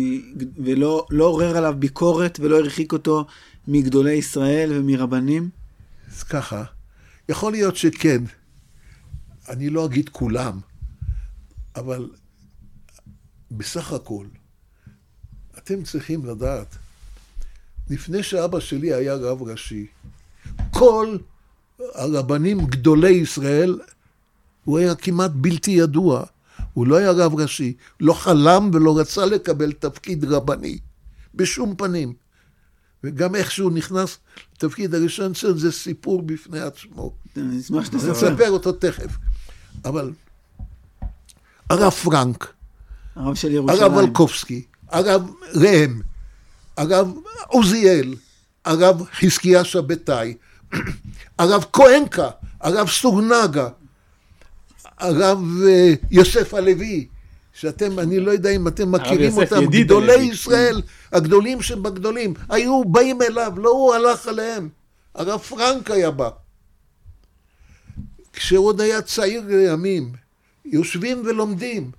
ולא לא עורר עליו ביקורת ולא הרחיק אותו מגדולי ישראל ומרבנים? אז ככה, יכול להיות שכן. אני לא אגיד כולם, אבל בסך הכל, אתם צריכים לדעת, לפני שאבא שלי היה רב ראשי, כל הרבנים גדולי ישראל, הוא היה כמעט בלתי ידוע. הוא לא היה רב ראשי, לא חלם ולא רצה לקבל תפקיד רבני, בשום פנים. וגם איך שהוא נכנס לתפקיד הראשון שלו, זה סיפור בפני עצמו. אני אשמח שתספר. אותו תכף. אבל הרב פרנק, הרב של ירושלים. הרב ולקובסקי, הרב ראם, הרב עוזיאל, הרב חזקיה שבתאי, הרב כהנקה, הרב סוגנגה, הרב אה, יוסף הלוי, שאתם, אני לא יודע אם אתם מכירים אותם, גדולי הלוי. ישראל, הגדולים שבגדולים, היו באים אליו, לא הוא הלך אליהם. הרב פרנק היה בא. כשהוא עוד היה צעיר לימים, יושבים ולומדים.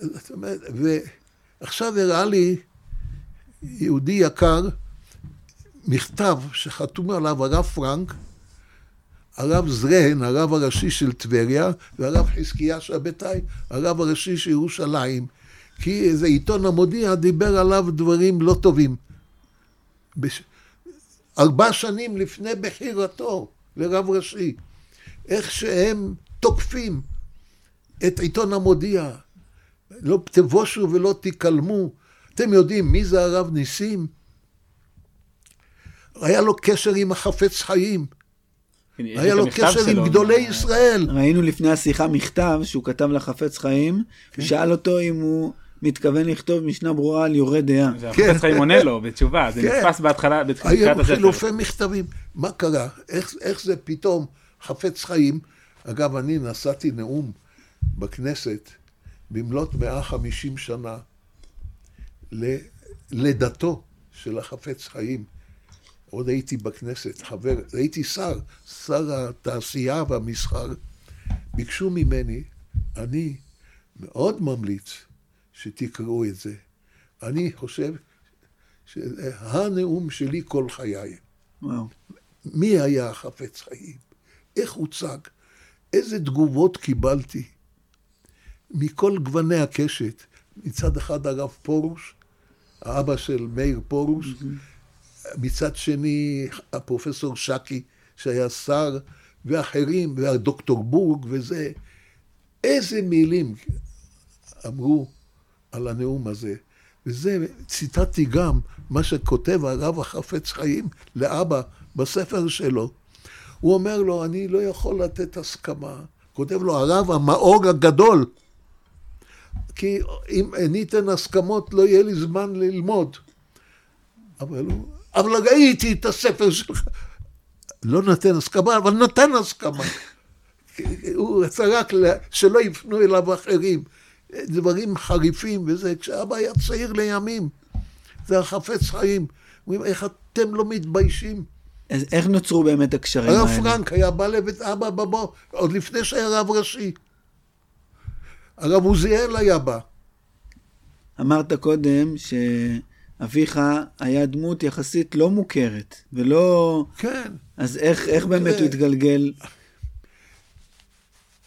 זאת אומרת, ועכשיו הראה לי יהודי יקר מכתב שחתום עליו הרב פרנק, הרב זרהן, הרב הראשי של טבריה, והרב חזקיה שבתאי, הרב הראשי של ירושלים. כי איזה עיתון המודיע דיבר עליו דברים לא טובים. בש... ארבע שנים לפני בחירתו לרב ראשי. איך שהם תוקפים את עיתון המודיע. לא תבושו ולא תיכלמו. אתם יודעים מי זה הרב ניסים? היה לו קשר עם החפץ חיים. כן, היה לו קשר עם גדולי ישראל. ראינו לפני השיחה מכתב שהוא כתב לחפץ חיים, כן. ושאל אותו אם הוא מתכוון לכתוב משנה ברורה על יורה דעה. והחפץ חיים עונה לו בתשובה, זה כן. נתפס בהתחלה, בתחילת היו הספר. חילופי מכתבים. מה קרה? איך, איך זה פתאום חפץ חיים? אגב, אני נשאתי נאום בכנסת במלאת 150 שנה ללידתו של החפץ חיים. עוד הייתי בכנסת, חבר, הייתי שר, שר התעשייה והמסחר. ביקשו ממני, אני מאוד ממליץ שתקראו את זה. אני חושב שזה הנאום שלי כל חיי. וואו. מי היה החפץ חיים? איך הוצג? איזה תגובות קיבלתי מכל גווני הקשת. מצד אחד הרב פרוש, האבא של מאיר פרוש, מצד שני הפרופסור שקי, שהיה שר, ואחרים, והדוקטור בורג וזה. איזה מילים אמרו על הנאום הזה. וזה, ציטטתי גם מה שכותב הרב החפץ חיים לאבא בספר שלו. הוא אומר לו, אני לא יכול לתת הסכמה. כותב לו, הרב המאור הגדול. כי אם אני אתן הסכמות, לא יהיה לי זמן ללמוד. אבל הוא, אבל ראיתי את הספר שלך. לא נתן הסכמה, אבל נתן הסכמה. הוא רצה רק שלא יפנו אליו אחרים. דברים חריפים וזה, כשאבא היה צעיר לימים. זה החפץ חיים. אומרים, איך אתם לא מתביישים? אז איך נוצרו באמת הקשרים הרב האלה? פרנק היה בא לבית אבא בבוא, עוד לפני שהיה רב ראשי. הרב עוזיאל היה בא. אמרת קודם שאביך היה דמות יחסית לא מוכרת, ולא... כן. אז איך, איך באמת תראה. הוא התגלגל?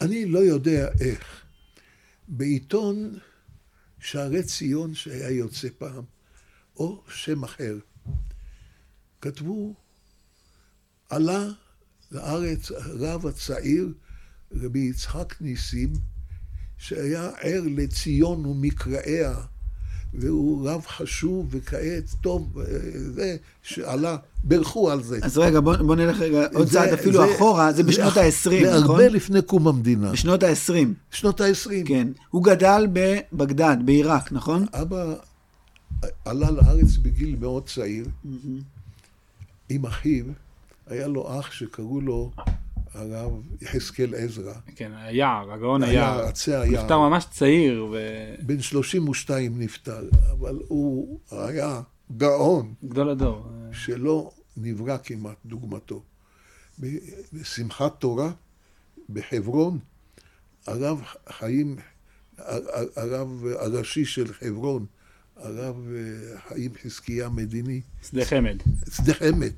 אני לא יודע איך. בעיתון שערי ציון שהיה יוצא פעם, או שם אחר, כתבו, עלה לארץ הרב הצעיר, רבי יצחק ניסים, שהיה ער לציון ומקראיה והוא רב חשוב, וכעת, טוב, אה, זה, שעלה, בירכו על זה. אז רגע, בוא, בוא נלך רגע עוד זה- צעד אפילו זה- אחורה, זה בשנות זה ה-20, נכון? הרבה לפני קום המדינה. בשנות ה-20, שנות ה-20. כן. הוא גדל בבגדד, בעיראק, נכון? אבא עלה לארץ בגיל מאוד צעיר, עם אחיו, היה לו אח שקראו לו הרב יחזקאל עזרא. כן, היער, הגאון היה היער. עצי היער. נפטר ממש צעיר, בן 32 נפטר, אבל הוא היה גאון וגדול הדור. שלא נברא כמעט דוגמתו. בשמחת תורה בחברון, הרב חיים, הרב הראשי של חברון, הרב אה, חיים חזקיה מדיני, שדה חמד. שדה חמד.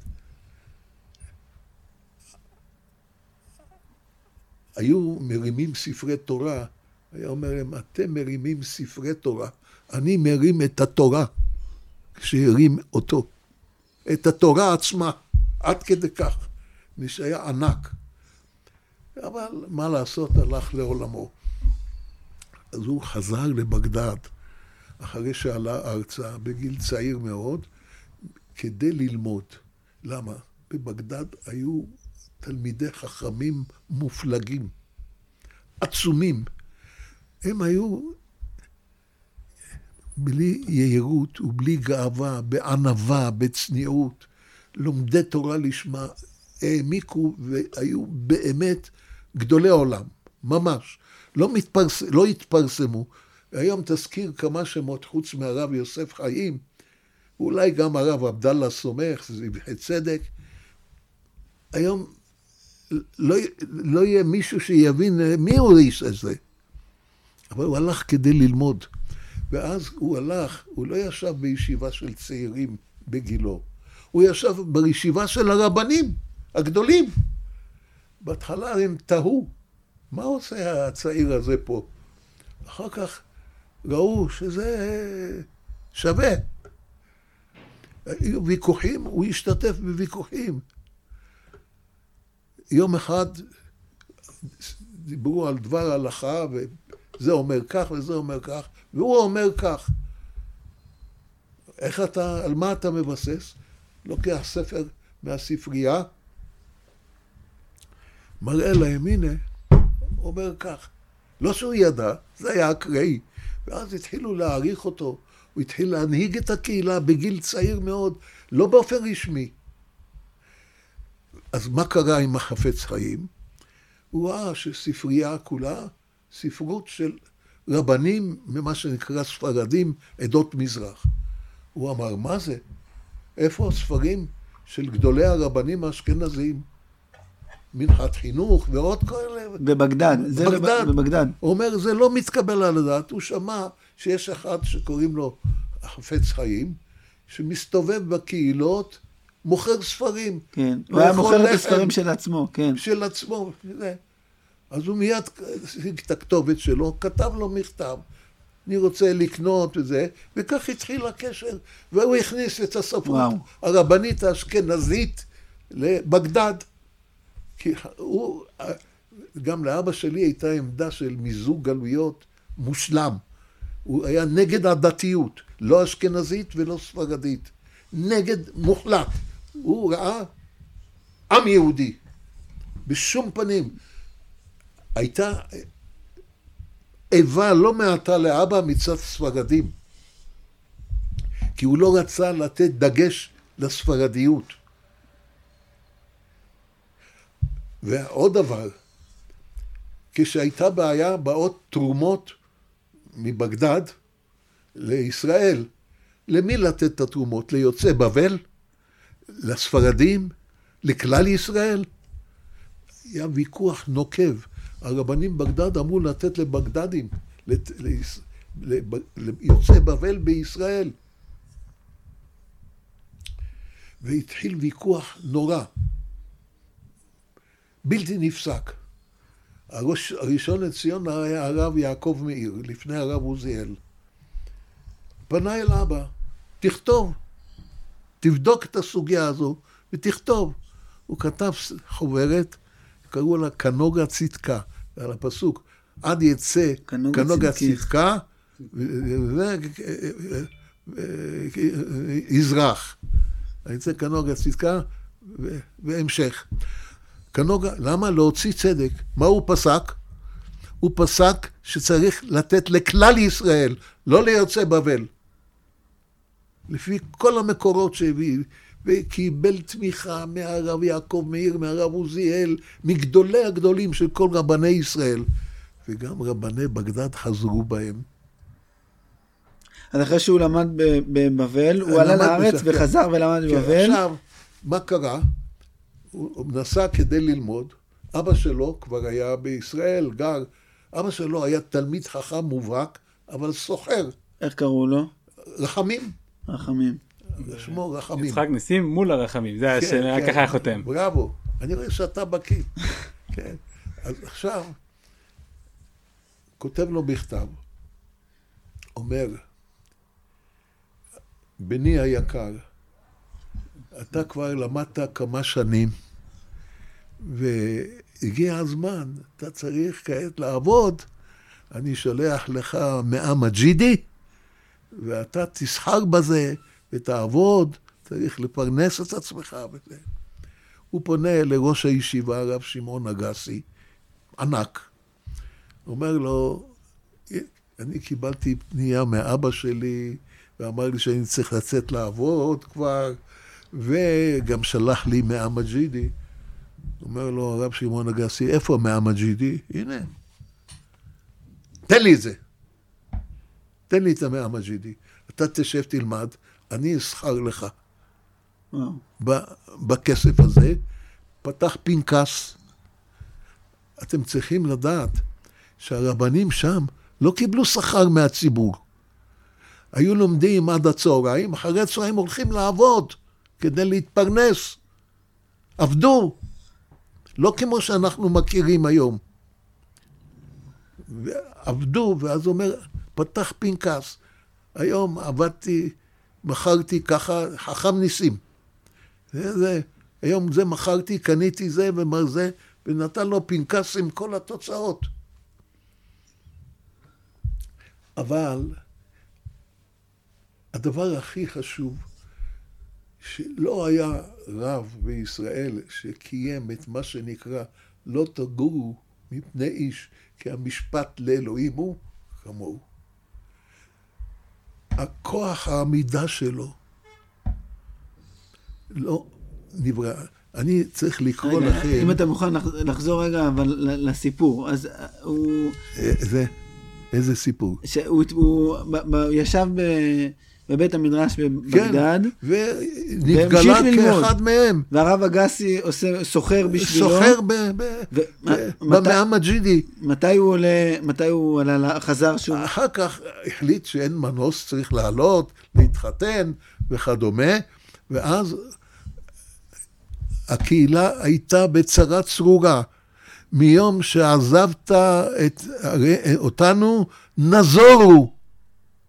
היו מרימים ספרי תורה, היה אומר להם, אתם מרימים ספרי תורה, אני מרים את התורה, כשהרים אותו. את התורה עצמה, עד כדי כך, מי שהיה ענק. אבל מה לעשות, הלך לעולמו. אז הוא חזר לבגדד, אחרי שעלה ארצה, בגיל צעיר מאוד, כדי ללמוד. למה? בבגדד היו תלמידי חכמים מופלגים, עצומים. הם היו בלי יהירות ובלי גאווה, בענווה, בצניעות, לומדי תורה לשמה, העמיקו והיו באמת גדולי עולם, ממש. לא, מתפרס, לא התפרסמו. היום תזכיר כמה שמות חוץ מהרב יוסף חיים, אולי גם הרב עבדאללה סומך, זבחי צדק. היום לא, לא יהיה מישהו שיבין מי הוא האיש הזה. אבל הוא הלך כדי ללמוד. ואז הוא הלך, הוא לא ישב בישיבה של צעירים בגילו, הוא ישב בישיבה של הרבנים הגדולים. בהתחלה הם תהו, מה עושה הצעיר הזה פה? אחר כך ראו שזה שווה. היו ויכוחים, הוא השתתף בוויכוחים. יום אחד דיברו על דבר הלכה, וזה אומר כך וזה אומר כך, והוא אומר כך. איך אתה, על מה אתה מבסס? לוקח ספר מהספרייה, מראה להם, הנה, אומר כך. לא שהוא ידע, זה היה אקראי. ואז התחילו להעריך אותו, הוא התחיל להנהיג את הקהילה בגיל צעיר מאוד, לא באופן רשמי. אז מה קרה עם החפץ חיים? הוא ראה שספרייה כולה, ספרות של רבנים ממה שנקרא ספרדים, עדות מזרח. הוא אמר, מה זה? איפה הספרים של גדולי הרבנים האשכנזים? מנחת חינוך ועוד כאלה. בבגדד, זה בגדד. לב- בבגדד. הוא אומר, זה לא מתקבל על הדעת. הוא שמע שיש אחד שקוראים לו החפץ חיים, שמסתובב בקהילות, מוכר ספרים. כן. הוא לא היה יכול מוכר את. הספרים של עצמו, כן. של עצמו. זה. אז הוא מיד השיג את הכתובת שלו, כתב לו מכתב. אני רוצה לקנות וזה, וכך התחיל הקשר, והוא הכניס את הספרות וואו. הרבנית האשכנזית לבגדד. כי הוא, גם לאבא שלי הייתה עמדה של מיזוג גלויות מושלם. הוא היה נגד הדתיות, לא אשכנזית ולא ספרדית. נגד מוחלט. הוא ראה עם יהודי. בשום פנים. הייתה איבה לא מעטה לאבא מצד ספרדים. כי הוא לא רצה לתת דגש לספרדיות. ועוד דבר, כשהייתה בעיה, באות תרומות מבגדד לישראל. למי לתת את התרומות? ליוצאי בבל? לספרדים? לכלל ישראל? היה ויכוח נוקב. הרבנים בגדד אמרו לתת לבגדדים, לת- לב- ליוצאי בבל בישראל. והתחיל ויכוח נורא, בלתי נפסק. הראש, הראשון לציון היה הרב יעקב מאיר, לפני הרב עוזיאל. פנה אל אבא, תכתוב, תבדוק את הסוגיה הזו ותכתוב. הוא כתב חוברת, קראו לה כנוגה צדקה, על הפסוק, עד יצא צדקי. צדקה, וזה יזרח. אני רוצה כנוגה צדקה והמשך. כנוגה, למה להוציא צדק? מה הוא פסק? הוא פסק שצריך לתת לכלל ישראל, לא ליוצאי בבל. לפי כל המקורות שהביא, וקיבל תמיכה מהרב יעקב מאיר, מהרב עוזיאל, מגדולי הגדולים של כל רבני ישראל. וגם רבני בגדד חזרו בהם. אז אחרי שהוא למד בבבל, הוא עלה לארץ כן. וחזר ולמד כן, בבבל. עכשיו, מה קרה? הוא נסע כדי ללמוד. אבא שלו כבר היה בישראל, גר. אבא שלו היה תלמיד חכם מובהק, אבל סוחר. איך קראו לו? רחמים. רחמים. שמו רחמים. יצחק ניסים מול הרחמים, זה כן, השם, כן, ככה היה חותם. בראבו, אני רואה שאתה בקיא. כן. אז עכשיו, כותב לו מכתב, אומר, בני היקר, אתה כבר למדת כמה שנים, והגיע הזמן, אתה צריך כעת לעבוד. אני שולח לך מאה מג'ידי, ואתה תסחר בזה ותעבוד, צריך לפרנס את עצמך וזה. הוא פונה לראש הישיבה, הרב שמעון אגסי, ענק. אומר לו, אני קיבלתי פנייה מאבא שלי, ואמר לי שאני צריך לצאת לעבוד כבר, וגם שלח לי מאה מג'ידי. אומר לו הרב שמעון אגסי, איפה מאה מג'ידי? הנה, תן לי את זה. תן לי את המאה מג'ידי. אתה תשב תלמד, אני אסחר לך. בכסף הזה, פתח פנקס. אתם צריכים לדעת שהרבנים שם לא קיבלו שכר מהציבור. היו לומדים עד הצהריים, אחרי הצהריים הולכים לעבוד כדי להתפרנס. עבדו, לא כמו שאנחנו מכירים היום. עבדו, ואז הוא אומר, פתח פנקס. היום עבדתי, מכרתי ככה, חכם ניסים. זה, זה, היום זה מכרתי, קניתי זה ומה זה, ונתן לו פנקס עם כל התוצאות. אבל הדבר הכי חשוב, שלא היה רב בישראל שקיים את מה שנקרא לא תגורו מפני איש, כי המשפט לאלוהים הוא כמוהו. הכוח העמידה שלו לא נברא. אני צריך לקרוא רגע, לכם... אם אתה מוכן לחזור רגע אבל לסיפור, אז הוא... אה, זה, איזה סיפור? שהוא הוא, הוא ישב ב... בבית המדרש בבגדד. כן, ונתגלה כאחד מהם. והרב אגסי עושה, סוחר בשבילו. סוחר במאה המג'ידי. מתי הוא עולה, מתי הוא עלה, חזר שוב? אחר כך החליט שאין מנוס, צריך לעלות, להתחתן וכדומה, ואז הקהילה הייתה בצרה צרורה. מיום שעזבת את, אותנו, נזורו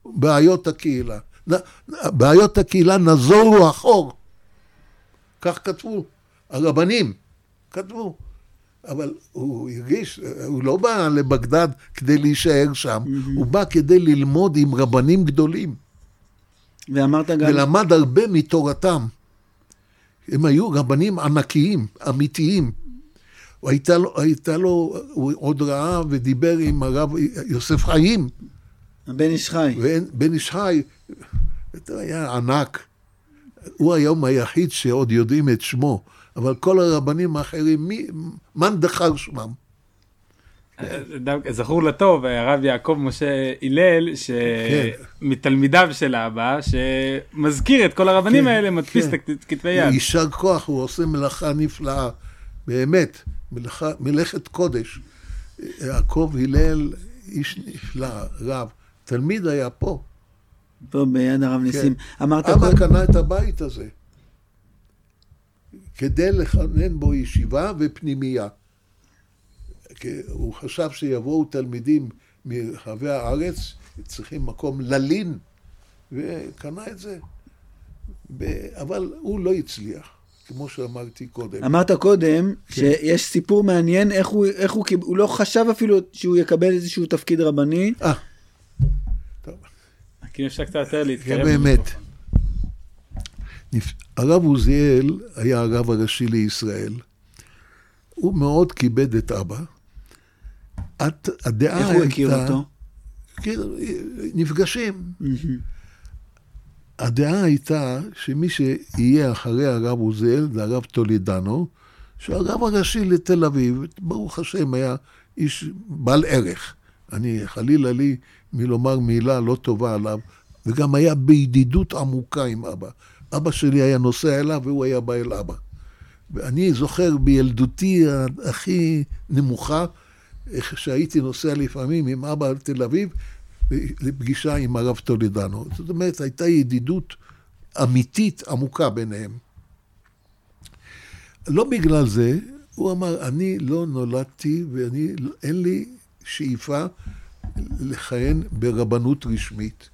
בעיות הקהילה. בעיות הקהילה נזורו אחור. כך כתבו, הרבנים כתבו. אבל הוא הרגיש, הוא לא בא לבגדד כדי להישאר שם, mm-hmm. הוא בא כדי ללמוד עם רבנים גדולים. ואמרת גם... ולמד הרבה מתורתם. הם היו רבנים ענקיים, אמיתיים. הייתה לו, הייתה לו, הוא עוד ראה ודיבר עם הרב יוסף חיים. בן איש חי. בן איש חי, היה ענק. הוא היום היחיד שעוד יודעים את שמו, אבל כל הרבנים האחרים, מי, מאן דחר שמם. זכור לטוב הרב יעקב משה הלל שמתלמידיו כן. של אבא שמזכיר את כל הרבנים כן, האלה מדפיס כן. את כתבי יד. יישר כוח הוא עושה מלאכה נפלאה באמת מלאכה, מלאכת קודש. יעקב הלל איש נפלא רב תלמיד היה פה. פה ביד הרב ניסים. כן. אמרת אבא כל... קנה את הבית הזה כדי לכנן בו ישיבה ופנימייה. הוא חשב שיבואו תלמידים מרחבי הארץ, צריכים מקום ללין, וקנה את זה. אבל הוא לא הצליח, כמו שאמרתי קודם. אמרת קודם כן. שיש סיפור מעניין איך הוא, איך הוא, הוא לא חשב אפילו שהוא יקבל איזשהו תפקיד רבני. אה, כאילו אפשר קצת יותר להתקרב. כן, באמת. הרב עוזיאל היה הרב הראשי לישראל. הוא מאוד כיבד את אבא. את, הדעה איך הוא הכיר אותו? כן, נפגשים. הדעה הייתה שמי שיהיה אחרי הרב עוזיאל זה הרב טולידנו, שהרב הראשי לתל אביב, ברוך השם, היה איש בעל ערך. אני, חלילה לי מלומר מילה לא טובה עליו, וגם היה בידידות עמוקה עם אבא. אבא שלי היה נוסע אליו והוא היה בא אל אבא. ואני זוכר בילדותי הכי נמוכה, איך שהייתי נוסע לפעמים עם אבא לתל אביב, לפגישה עם הרב טולידנו. זאת אומרת, הייתה ידידות אמיתית עמוקה ביניהם. לא בגלל זה, הוא אמר, אני לא נולדתי ואין לי שאיפה לכהן ברבנות רשמית.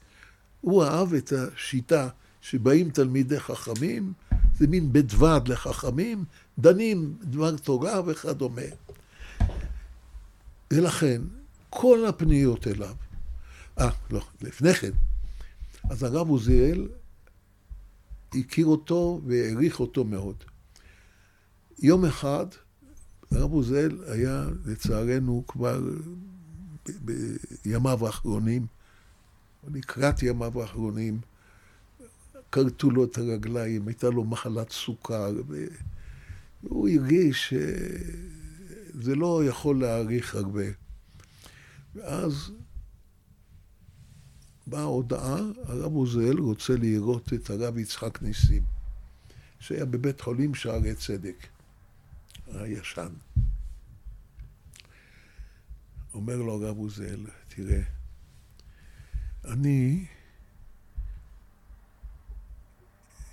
הוא אהב את השיטה שבאים תלמידי חכמים, זה מין בית ועד לחכמים, דנים דבר תורה וכדומה. ולכן, כל הפניות אליו, אה, לא, לפני כן, אז הרב עוזיאל הכיר אותו והעריך אותו מאוד. יום אחד, הרב עוזיאל היה, לצערנו, כבר בימיו האחרונים, לקראת ימיו האחרונים, כרתו לו את הרגליים, הייתה לו מחלת סוכר, והוא הרגיש שזה לא יכול להאריך הרבה. ואז באה הודעה, הרב עוזיאל רוצה לראות את הרב יצחק ניסים, שהיה בבית חולים שערי צדק, הישן. אומר לו הרב עוזיאל, תראה, אני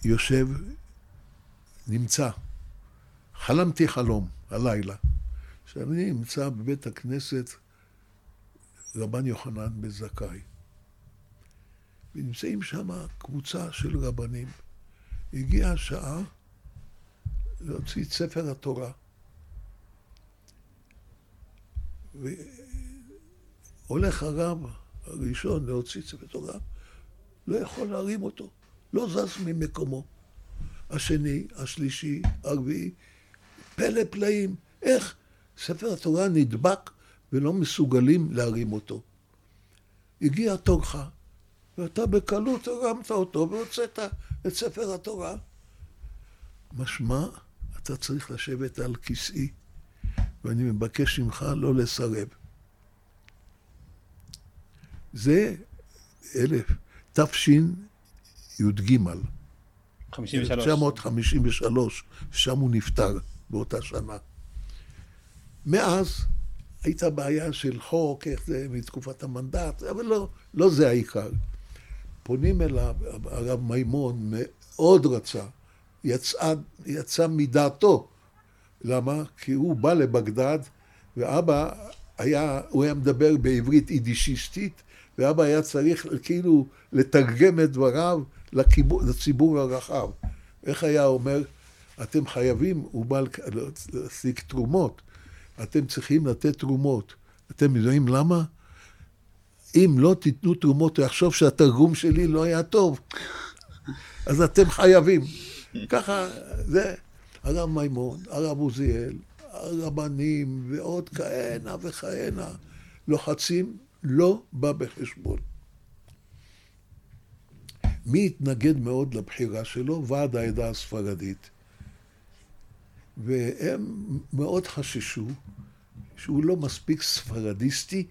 יושב, נמצא, חלמתי חלום הלילה, שאני נמצא בבית הכנסת רבן יוחנן בזכאי. ונמצאים שם קבוצה של רבנים. הגיעה השעה להוציא את ספר התורה. והולך הרב הראשון להוציא ספר תורה, לא יכול להרים אותו, לא זז ממקומו. השני, השלישי, הרביעי, פלא פלאים, איך ספר התורה נדבק ולא מסוגלים להרים אותו. הגיע תורך, ואתה בקלות הרמת אותו והוצאת את ספר התורה. משמע, אתה צריך לשבת על כיסאי, ואני מבקש ממך לא לסרב. זה אלף, תשי"ג. 53. 1953, שם הוא נפטר באותה שנה. מאז הייתה בעיה של חוק, איך זה, מתקופת המנדט, אבל לא, לא זה העיקר. פונים אליו, הרב מימון מאוד רצה, יצא, יצא מדעתו. למה? כי הוא בא לבגדד, ואבא היה, הוא היה מדבר בעברית יידישיסטית, ואבא היה צריך כאילו לתרגם את דבריו לקיבור, לציבור הרחב. איך היה אומר? אתם חייבים, הוא בא להשיג תרומות, אתם צריכים לתת תרומות. אתם יודעים למה? אם לא תיתנו תרומות, הוא יחשוב שהתרגום שלי לא היה טוב. אז אתם חייבים. ככה, זה הרב מימון, הרב עוזיאל, הרבנים ועוד כהנה וכהנה לוחצים, לא בא בחשבון. מי התנגד מאוד לבחירה שלו? ועד העדה הספרדית. והם מאוד חששו שהוא לא מספיק ספרדיסטי,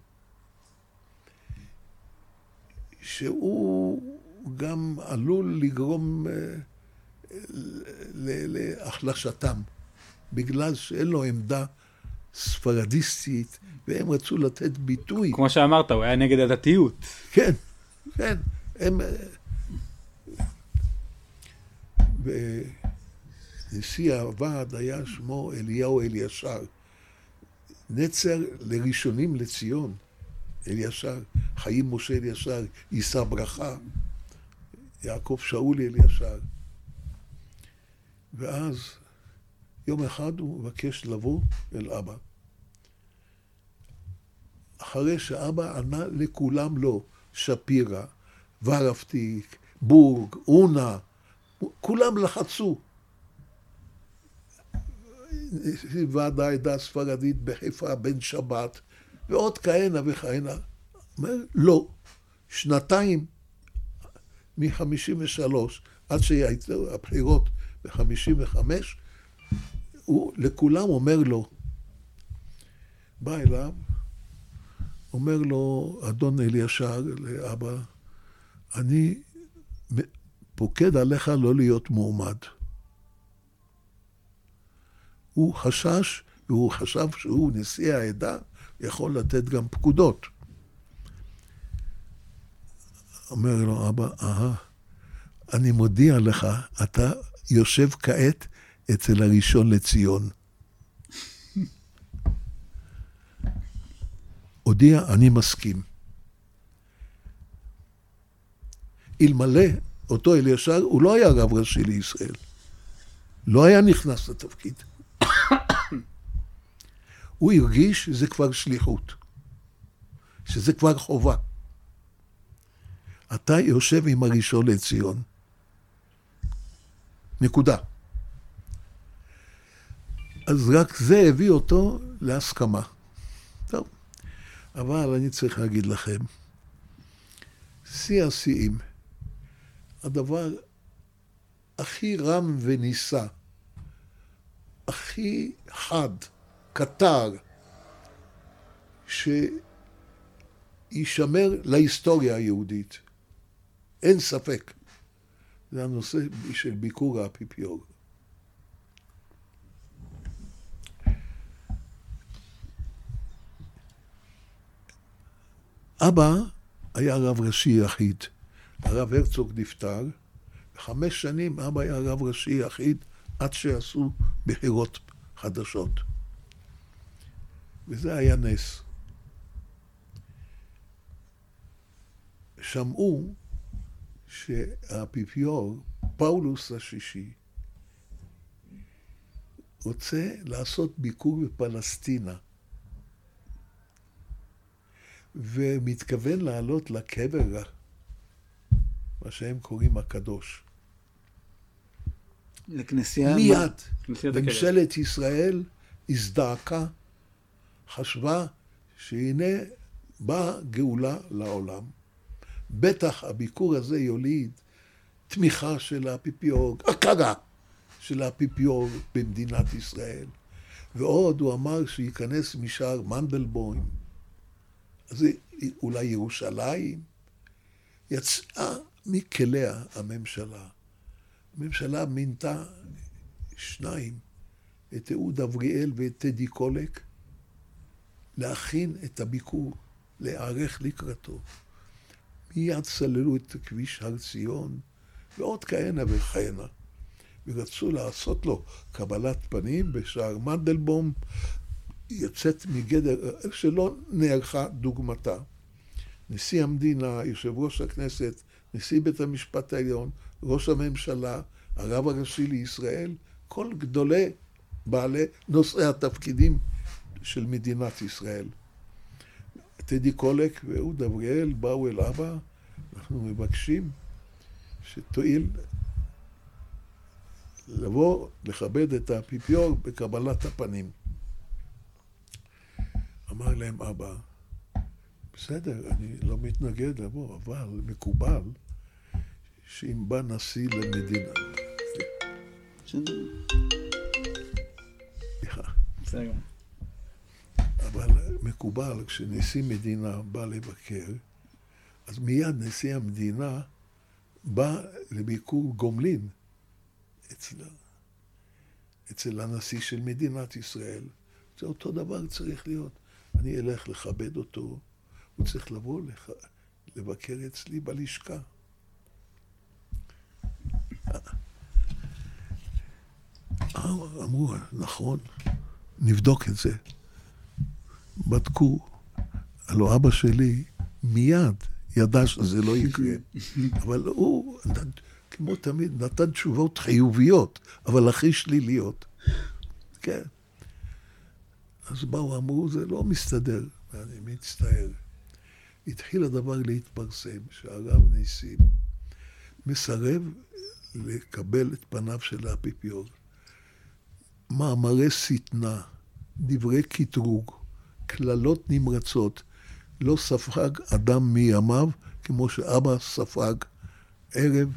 שהוא גם עלול לגרום אה, להחלשתם, בגלל שאין לו עמדה ספרדיסטית, והם רצו לתת ביטוי. כמו שאמרת, הוא היה נגד הדתיות. כן, כן. הם... ונשיא הוועד היה שמו אליהו אלישר. נצר לראשונים לציון, אלישר, חיים משה אלישר, יישא ברכה, יעקב שאולי אלישר. ואז יום אחד הוא מבקש לבוא אל אבא. אחרי שאבא ענה לכולם לא, שפירא, ורפטיק, בורג, אונה, כולם לחצו. ועד העדה הספרדית בחיפה, בן שבת, ועוד כהנה וכהנה. אומר, לא, שנתיים מ-53' עד שהיו הבחירות ב-55', הוא לכולם אומר לו, בא אליו, אומר לו אדון אלישר לאבא, אני פוקד עליך לא להיות מועמד. הוא חשש, והוא חשב שהוא נשיא העדה, יכול לתת גם פקודות. אומר לו אבא, אהה, אני מודיע לך, אתה יושב כעת אצל הראשון לציון. הודיע, אני מסכים. אלמלא אותו אלישר, הוא לא היה רב ראשי לישראל. לא היה נכנס לתפקיד. הוא הרגיש שזה כבר שליחות, שזה כבר חובה. אתה יושב עם הראשון לציון. נקודה. אז רק זה הביא אותו להסכמה. אבל אני צריך להגיד לכם, שיא השיאים, הדבר הכי רם ונישא, הכי חד, קטר, שישמר להיסטוריה היהודית. אין ספק. זה הנושא של ביקור האפיפיור. אבא היה רב ראשי יחיד. הרב הרצוג נפטר, וחמש שנים אבא היה רב ראשי יחיד עד שעשו בחירות חדשות. וזה היה נס. שמעו שהאפיפיור, פאולוס השישי, רוצה לעשות ביקור בפלסטינה, ומתכוון לעלות לקבר, מה שהם קוראים הקדוש. לכנסייה? מיד. ממשלת ישראל הזדעקה, חשבה שהנה באה גאולה לעולם. בטח הביקור הזה יוליד תמיכה של האפיפיור, הכרה של האפיפיור במדינת ישראל. ועוד הוא אמר שייכנס משער מנדלבוים, אז אולי ירושלים. יצאה מכליה הממשלה. הממשלה מינתה שניים, את אהוד אבריאל ואת טדי קולק, להכין את הביקור, להיערך לקראתו. מיד סללו את כביש הר ציון, ועוד כהנה וכהנה. ורצו לעשות לו קבלת פנים בשער מנדלבום, יוצאת מגדר, שלא נערכה דוגמתה. נשיא המדינה, יושב ראש הכנסת, נשיא בית המשפט העליון, ראש הממשלה, הרב הראשי לישראל, כל גדולי בעלי נושאי התפקידים של מדינת ישראל. טדי קולק ואהוד אבריאל באו אל אבא, אנחנו מבקשים שתואיל לבוא לכבד את האפיפיור בקבלת הפנים. אמר להם אבא, בסדר, אני לא מתנגד לבוא, אבל מקובל שאם בא נשיא למדינה... סליחה. אבל מקובל, כשנשיא מדינה בא לבקר, אז מיד נשיא המדינה בא לביקור גומלין אצל, אצל הנשיא של מדינת ישראל. זה אותו דבר צריך להיות. אני אלך לכבד אותו, הוא צריך לבוא לח... לבקר אצלי בלשכה. אמרו, נכון, נבדוק את זה. בדקו. הלוא אבא שלי מיד ידע שזה לא יקרה, אבל הוא, כמו תמיד, נתן תשובות חיוביות, אבל הכי שליליות. כן. אז באו, אמרו, זה לא מסתדר, ואני מצטער. התחיל הדבר להתפרסם, שהרב ניסים מסרב לקבל את פניו של האפיפיור. מאמרי שטנה, דברי קטרוג, קללות נמרצות, לא ספג אדם מימיו כמו שאבא ספג ערב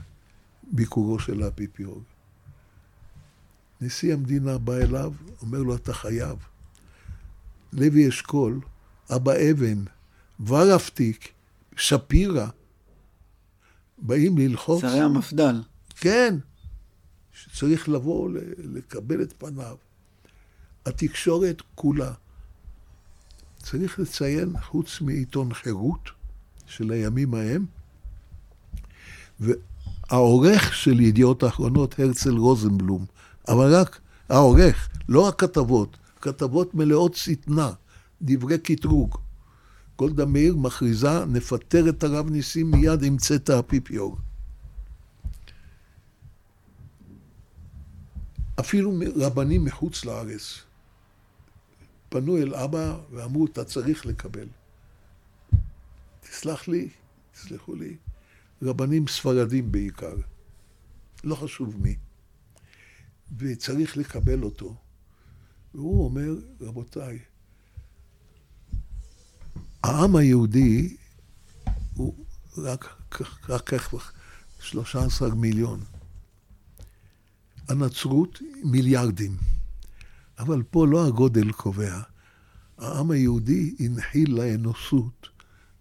ביקורו של האפיפיור. נשיא המדינה בא אליו, אומר לו, אתה חייב. לוי אשכול, אבא אבן, ורפתיק, שפירא, באים ללחוץ. שרי המפד"ל. כן, שצריך לבוא לקבל את פניו. התקשורת כולה. צריך לציין, חוץ מעיתון חירות של הימים ההם, והעורך של ידיעות אחרונות, הרצל רוזנבלום, אבל רק העורך, לא הכתבות, כתבות מלאות שטנה, דברי קטרוג. גולדה מאיר מכריזה, נפטר את הרב ניסים מיד עם צאת האפיפיור. אפילו רבנים מחוץ לארץ פנו אל אבא ואמרו, אתה צריך לקבל. תסלח לי, תסלחו לי, רבנים ספרדים בעיקר, לא חשוב מי, וצריך לקבל אותו. והוא אומר, רבותיי, העם היהודי הוא רק כך 13 מיליון. הנצרות מיליארדים. אבל פה לא הגודל קובע. העם היהודי הנחיל לאנושות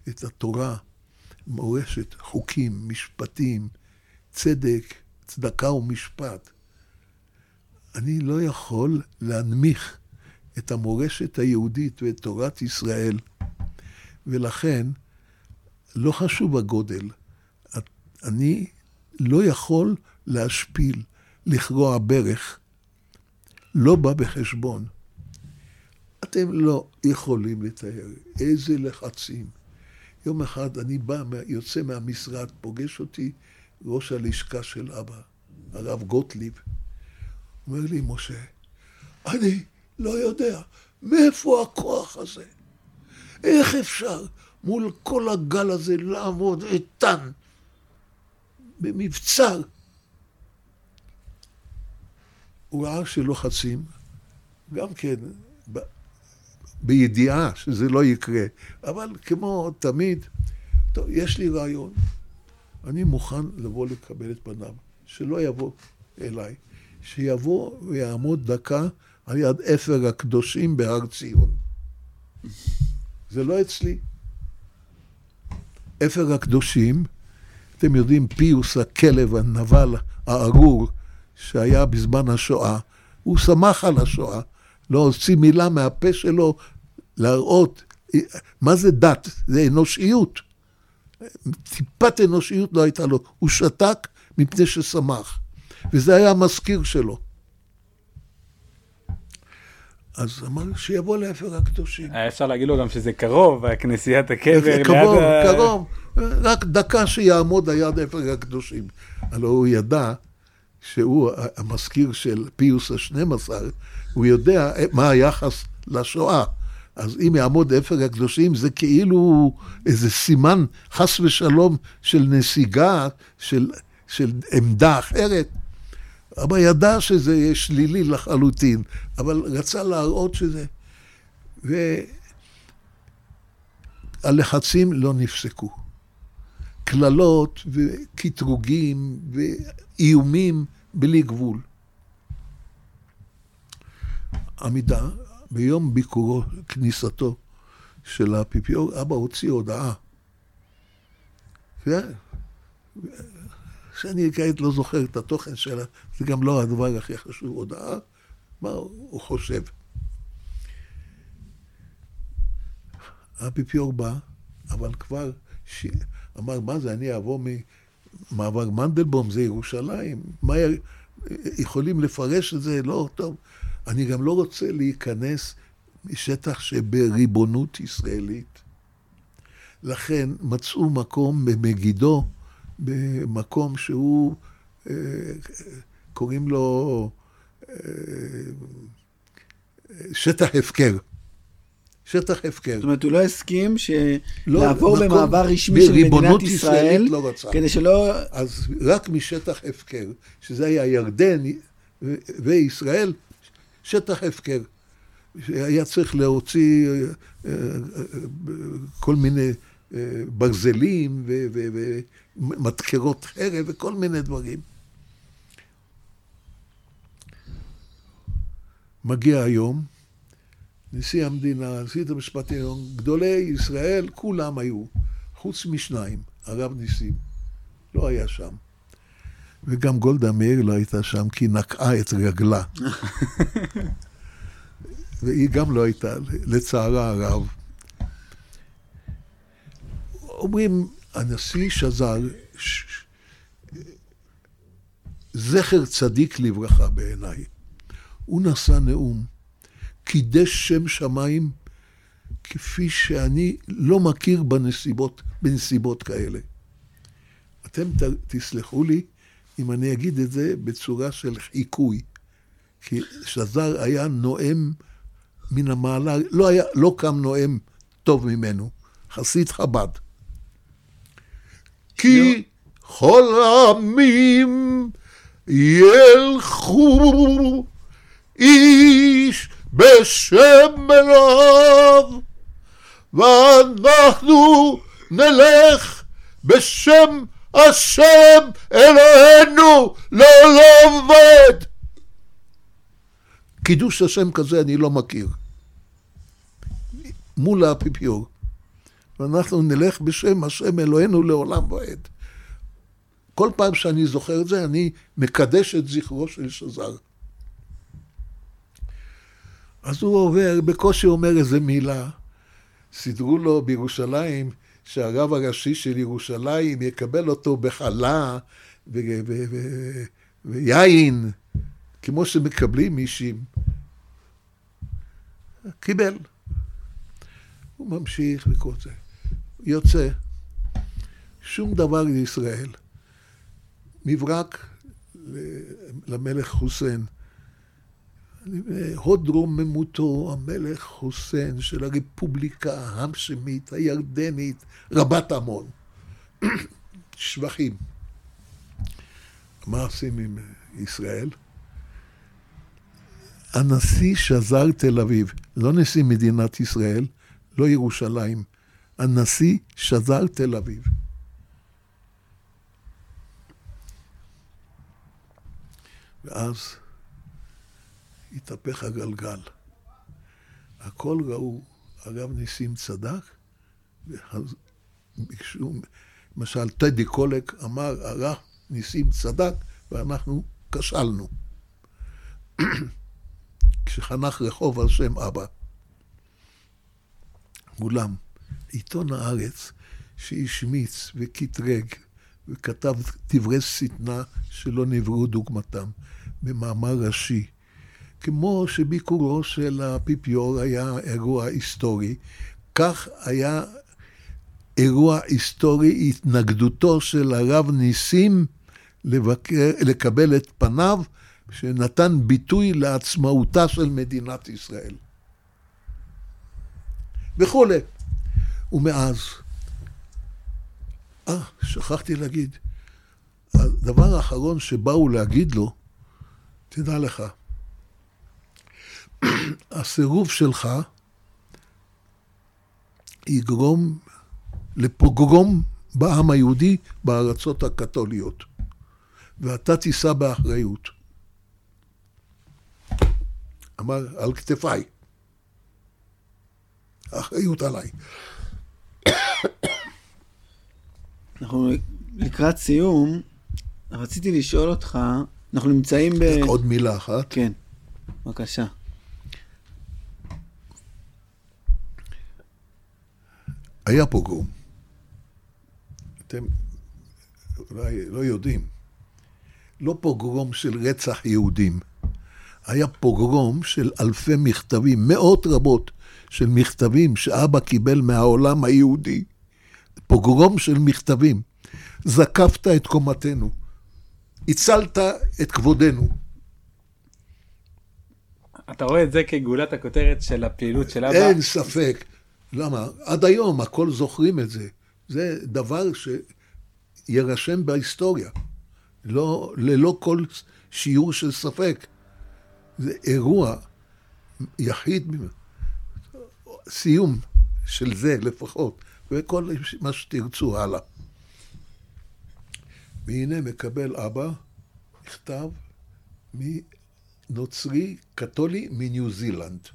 את התורה, מורשת, חוקים, משפטים, צדק, צדקה ומשפט. אני לא יכול להנמיך את המורשת היהודית ואת תורת ישראל, ולכן לא חשוב הגודל. אני לא יכול להשפיל, לכרוע ברך. לא בא בחשבון. אתם לא יכולים לתאר איזה לחצים. יום אחד אני בא, יוצא מהמשרד, פוגש אותי ראש הלשכה של אבא, הרב גוטליב. אומר לי, משה, אני לא יודע מאיפה הכוח הזה. איך אפשר מול כל הגל הזה לעמוד איתן במבצר? הוא ראה שלוחצים, גם כן, ב, בידיעה שזה לא יקרה, אבל כמו תמיד, טוב, יש לי רעיון, אני מוכן לבוא לקבל את פניו, שלא יבוא אליי, שיבוא ויעמוד דקה על יד אפר הקדושים בהר ציון. זה לא אצלי. אפר הקדושים, אתם יודעים, פיוס הכלב, הנבל, הארור, שהיה בזמן השואה, הוא שמח על השואה, לא הוציא מילה מהפה שלו להראות מה זה דת, זה אנושיות. טיפת אנושיות לא הייתה לו, הוא שתק מפני ששמח, וזה היה המזכיר שלו. אז אמר שיבוא לאפר הקדושים. היה אפשר להגיד לו גם שזה קרוב, כנסיית הקבר. קרוב, קרוב, רק דקה שיעמוד היד אפר הקדושים. הלוא הוא ידע שהוא המזכיר של פיוס השנים עשר, הוא יודע מה היחס לשואה. אז אם יעמוד אפר הקדושים, זה כאילו איזה סימן, חס ושלום, של נסיגה, של, של עמדה אחרת. אבא ידע שזה יהיה שלילי לחלוטין, אבל רצה להראות שזה... והלחצים לא נפסקו. קללות וקטרוגים ואיומים בלי גבול. עמידה, ביום ביקורו, כניסתו של האפיפיור, אבא הוציא הודעה. שאני כעת לא זוכר את התוכן שלה, זה גם לא הדבר הכי חשוב, הודעה, מה הוא חושב. האפיפיור בא, אבל כבר ש... אמר, מה זה, אני אבוא ממעבר מנדלבום, זה ירושלים, מה י... יכולים לפרש את זה? לא, טוב. אני גם לא רוצה להיכנס משטח שבריבונות ישראלית. לכן מצאו מקום במגידו, במקום שהוא, אה, קוראים לו אה, שטח הפקר. שטח הפקר. זאת אומרת, הוא לא הסכים לא, לעבור מקום- במעבר רשמי של מדינת ישראל, לא רצה. כדי שלא... אז רק משטח הפקר, שזה היה ירדן וישראל, שטח הפקר. היה צריך להוציא אה, כל מיני ברזלים ומדקרות חרב וכל מיני דברים. מגיע היום, נשיא המדינה, נשיא המשפט העליון, גדולי ישראל, כולם היו, חוץ משניים, הרב ניסים, לא היה שם. וגם גולדה מאיר לא הייתה שם, כי היא נקעה את רגלה. והיא גם לא הייתה, לצערה הרב. אומרים, הנשיא שזר, ש- זכר צדיק לברכה בעיניי. הוא נשא נאום, קידש שם שמיים כפי שאני לא מכיר בנסיבות, בנסיבות כאלה. אתם ת, תסלחו לי אם אני אגיד את זה בצורה של חיקוי, כי שזר היה נואם מן המעלה, לא, היה, לא קם נואם טוב ממנו, חסיד חב"ד. כי כל העמים ילכו איש בשם אליו, ואנחנו נלך בשם השם אלוהינו לעולם ועד. קידוש השם כזה אני לא מכיר. מול האפיפיור. ואנחנו נלך בשם השם אלוהינו לעולם ועד. כל פעם שאני זוכר את זה, אני מקדש את זכרו של שזר. אז הוא עובר, בקושי אומר איזה מילה. סידרו לו בירושלים שהרב הראשי של ירושלים יקבל אותו בחלה ויין, כמו שמקבלים אישים. קיבל. הוא ממשיך וכל זה. יוצא. שום דבר לישראל. מברק למלך חוסיין. הוד רוממותו, המלך חוסיין של הרפובליקה ההמשמית, הירדנית, רבת עמון. שבחים. מה עושים עם ישראל? הנשיא שזר תל אביב, לא נשיא מדינת ישראל, לא ירושלים, הנשיא שזר תל אביב. ואז התהפך הגלגל. הכל ראו, הרב ניסים צדק, ואז ביקשו, למשל טדי קולק אמר, הרב ניסים צדק ואנחנו כשלנו. כשחנך רחוב על שם אבא. אולם, עיתון הארץ שהשמיץ וקטרג וכתב דברי שטנה שלא נבראו דוגמתם במאמר ראשי, כמו שביקורו של האפיפיור היה אירוע היסטורי, כך היה אירוע היסטורי התנגדותו של הרב ניסים לבקר, לקבל את פניו, שנתן ביטוי לעצמאותה של מדינת ישראל. וכולי. ומאז, אה, שכחתי להגיד, הדבר האחרון שבאו להגיד לו, תדע לך, הסירוב שלך יגרום לפוגרום בעם היהודי בארצות הקתוליות, ואתה תישא באחריות. אמר, על כתפיי. האחריות עליי. אנחנו לקראת סיום, רציתי לשאול אותך, אנחנו נמצאים ב... רק עוד מילה אחת. כן, בבקשה. היה פוגרום. אתם אולי לא יודעים. לא פוגרום של רצח יהודים. היה פוגרום של אלפי מכתבים, מאות רבות של מכתבים שאבא קיבל מהעולם היהודי. פוגרום של מכתבים. זקפת את קומתנו. הצלת את כבודנו. אתה רואה את זה כגאולת הכותרת של הפעילות של אבא? אין ספק. למה? עד היום הכל זוכרים את זה. זה דבר שיירשם בהיסטוריה. לא, ללא כל שיעור של ספק. זה אירוע יחיד, סיום של זה לפחות, וכל מה שתרצו הלאה. והנה מקבל אבא מכתב מנוצרי קתולי מניו זילנד.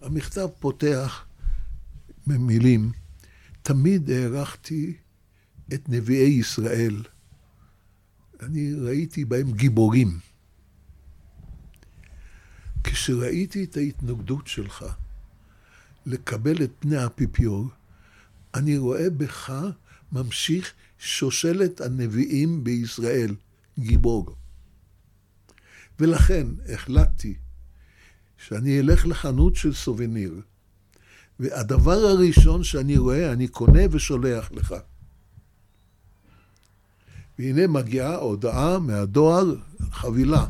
המכתב פותח במילים, תמיד הערכתי את נביאי ישראל. אני ראיתי בהם גיבורים. כשראיתי את ההתנגדות שלך לקבל את פני האפיפיור, אני רואה בך ממשיך שושלת הנביאים בישראל, גיבור. ולכן החלטתי שאני אלך לחנות של סובניר, והדבר הראשון שאני רואה, אני קונה ושולח לך. והנה מגיעה הודעה מהדואר, חבילה.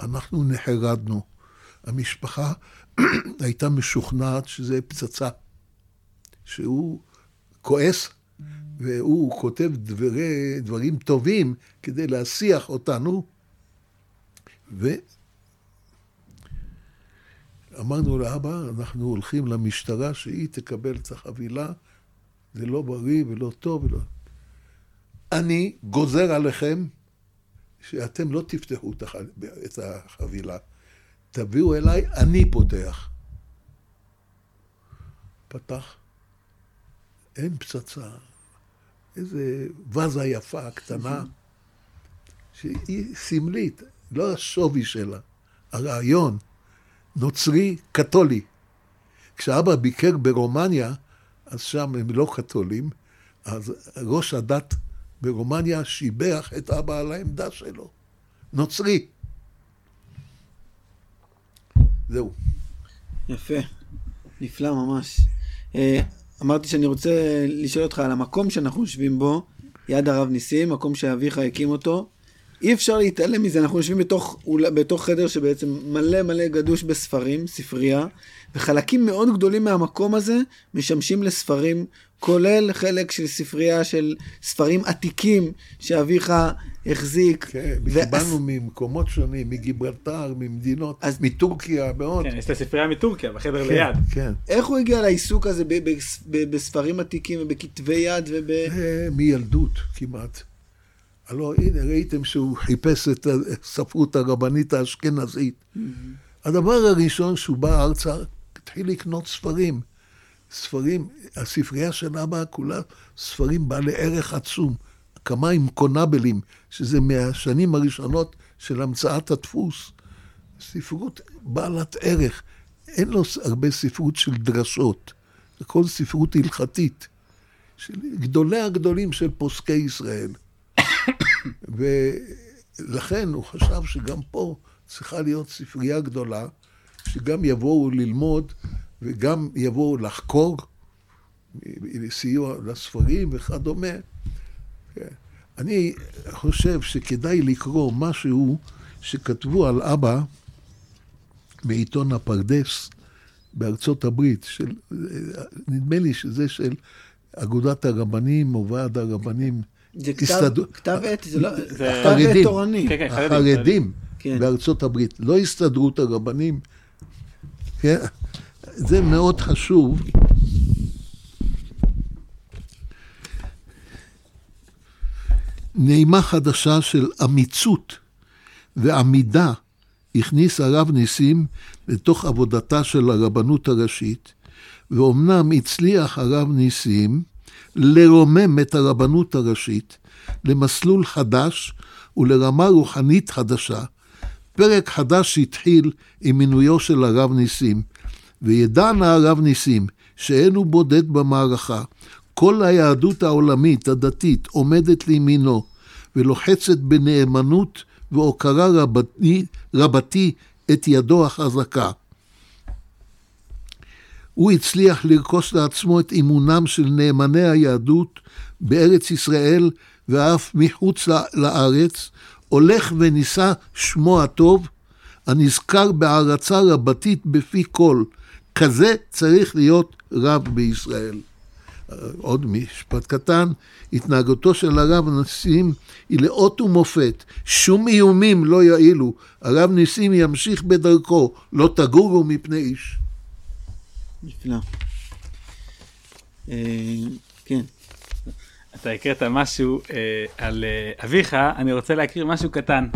אנחנו נחרדנו. המשפחה הייתה משוכנעת שזה פצצה, שהוא כועס והוא כותב דברי, דברים טובים כדי להסיח אותנו, ואמרנו לאבא, אנחנו הולכים למשטרה שהיא תקבל את החבילה, זה לא בריא ולא טוב ולא... אני גוזר עליכם שאתם לא תפתחו את החבילה. תביאו אליי, אני פותח. פתח, אין פצצה, איזה וזה יפה, קטנה, שהיא סמלית, לא השווי שלה, הרעיון, נוצרי, קתולי. כשאבא ביקר ברומניה, אז שם הם לא קתולים, אז ראש הדת ברומניה שיבח את אבא על העמדה שלו. נוצרי. זהו. יפה, נפלא ממש. אה, אמרתי שאני רוצה לשאול אותך על המקום שאנחנו יושבים בו, יד הרב ניסים, מקום שאביך הקים אותו. אי אפשר להתעלם מזה, אנחנו יושבים בתוך, בתוך חדר שבעצם מלא מלא גדוש בספרים, ספרייה, וחלקים מאוד גדולים מהמקום הזה משמשים לספרים, כולל חלק של ספרייה של ספרים עתיקים שאביך החזיק. כן, קיבלנו ואז... ממקומות שונים, מגיברלטר, ממדינות, אז... מטורקיה, מאוד. כן, יש את הספרייה מטורקיה, בחדר כן, ליד. כן. איך הוא הגיע לעיסוק הזה בספרים עתיקים ובכתבי יד וב... מילדות כמעט. הלוא הנה, ראיתם שהוא חיפש את הספרות הרבנית האשכנזית. הדבר הראשון שהוא בא ארצה, התחיל לקנות ספרים. ספרים, הספרייה של אבא כולה ספרים בעלי ערך עצום. כמה עם קונבלים, שזה מהשנים הראשונות של המצאת הדפוס. ספרות בעלת ערך. אין לו הרבה ספרות של דרשות. זה כל ספרות הלכתית. של גדולי הגדולים של פוסקי ישראל. ולכן הוא חשב שגם פה צריכה להיות ספרייה גדולה, שגם יבואו ללמוד וגם יבואו לחקור, סיוע לספרים וכדומה. אני חושב שכדאי לקרוא משהו שכתבו על אבא בעיתון הפרדס בארצות הברית, של, נדמה לי שזה של אגודת הרבנים או ועד הרבנים. זה כתב, כתב עת, זה לא, זה כתב עת תורני. כן, כן, החרדים כן. בארצות הברית, לא הסתדרות הרבנים. כן? זה מאוד חשוב. נעימה חדשה של אמיצות ועמידה הכניס הרב ניסים לתוך עבודתה של הרבנות הראשית, ואומנם הצליח הרב ניסים לרומם את הרבנות הראשית למסלול חדש ולרמה רוחנית חדשה. פרק חדש שהתחיל עם מינויו של הרב ניסים, וידע נא הרב ניסים שאין הוא בודד במערכה. כל היהדות העולמית, הדתית, עומדת לימינו, ולוחצת בנאמנות והוקרה רבתי, רבתי את ידו החזקה. הוא הצליח לרכוש לעצמו את אמונם של נאמני היהדות בארץ ישראל ואף מחוץ לארץ, הולך ונישא שמו הטוב, הנזכר בהערצה רבתית בפי כל. כזה צריך להיות רב בישראל. עוד משפט קטן, התנהגותו של הרב ניסים היא לאות ומופת, שום איומים לא יעילו, הרב ניסים ימשיך בדרכו, לא תגורו מפני איש. נפלא. אה, כן. אתה הקראת משהו אה, על אה, אביך, אני רוצה להקריא משהו קטן.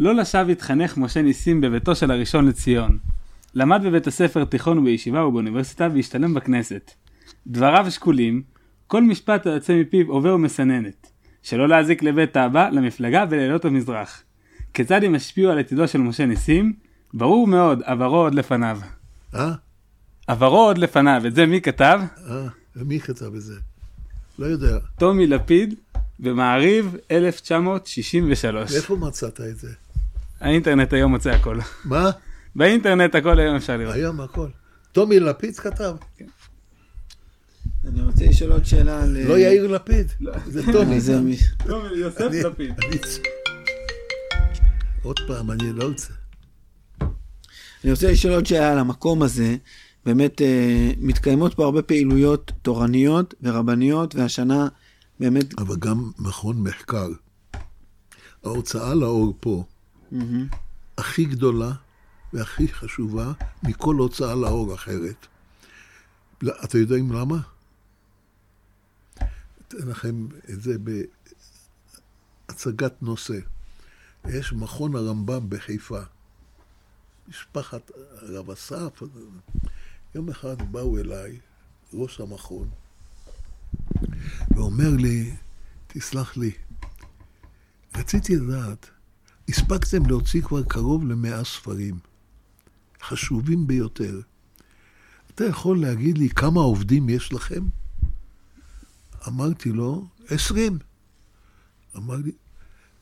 לא לשווא התחנך משה ניסים בביתו של הראשון לציון. למד בבית הספר תיכון ובישיבה ובאוניברסיטה והשתלם בכנסת. דבריו שקולים, כל משפט היוצא מפיו עובר מסננת. שלא להזיק לבית האבא, למפלגה ולעלות המזרח. כיצד הם השפיעו על עתידו של משה ניסים? ברור מאוד, עברו עוד לפניו. אה? עברו עוד לפניו, את זה מי כתב? אה? ומי כתב את זה? לא יודע. טומי לפיד, במעריב 1963. איפה מצאת את זה? האינטרנט היום מוצא הכל. מה? באינטרנט הכל היום אפשר לראות. היום הכל. טומי לפיד כתב. אני רוצה לשאול עוד שאלה על... לא יאיר לפיד. זה טומי. אה, זה מי- טומי יוסף לפיד. עוד פעם, אני לא רוצה. אני רוצה לשאול עוד שאלה על המקום הזה. באמת אה, מתקיימות פה הרבה פעילויות תורניות ורבניות, והשנה באמת... אבל גם מכון מחקר. ההוצאה לאור פה הכי גדולה והכי חשובה מכל הוצאה לאור אחרת. לא, אתם יודעים למה? אתן לכם את זה בהצגת נושא. יש מכון הרמב"ם בחיפה. משפחת הרב אסף. יום אחד באו אליי, ראש המכון, ואומר לי, תסלח לי, רציתי לדעת, הספקתם להוציא כבר קרוב למאה ספרים, חשובים ביותר. אתה יכול להגיד לי כמה עובדים יש לכם? אמרתי לו, עשרים. אמר לי,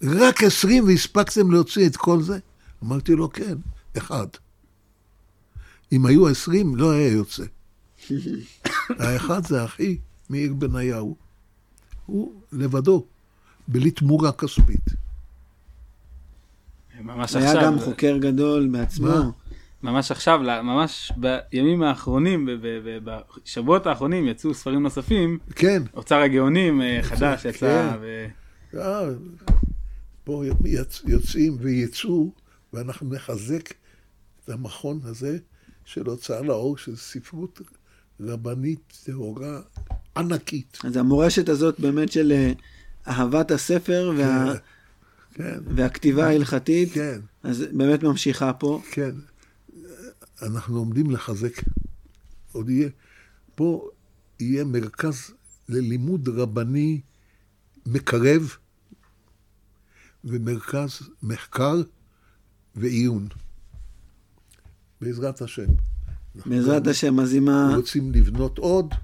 רק עשרים והספקתם להוציא את כל זה? אמרתי לו, כן, אחד. אם היו עשרים, לא היה יוצא. האחד זה אחי, מאיר בניהו. הוא לבדו, בלי תמורה כספית. ממש היה עכשיו, גם חוקר גדול בעצמו. מה? ממש עכשיו, ממש בימים האחרונים, ב- ב- ב- בשבועות האחרונים יצאו ספרים נוספים, כן, אוצר הגאונים אה, חדש כן. יצא, ו- אה, פה יצ- יוצאים ויצאו, ואנחנו נחזק את המכון הזה של הוצאה לאור, של ספרות רבנית טהורה ענקית. אז המורשת הזאת באמת של אה, אהבת הספר וה... כן, והכתיבה ההלכתית, כן, אז באמת ממשיכה פה. כן. אנחנו עומדים לחזק. עוד יהיה, פה יהיה מרכז ללימוד רבני מקרב ומרכז מחקר ועיון. בעזרת השם. בעזרת השם, אז עם ה... רוצים לבנות עוד,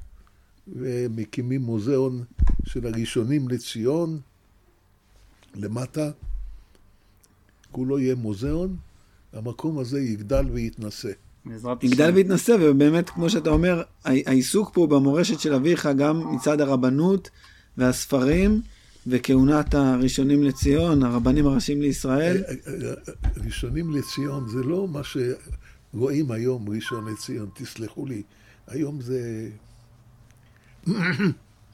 ומקימים מוזיאון של הראשונים לציון, למטה. כולו יהיה מוזיאון, המקום הזה יגדל ויתנשא. בעזרת יגדל. ויתנסה, ובאמת, כמו שאתה אומר, העיסוק פה במורשת של אביך, גם מצד הרבנות והספרים, וכהונת הראשונים לציון, הרבנים הראשיים לישראל. ראשונים לציון זה לא מה שרואים היום ראשון לציון, תסלחו לי. היום זה...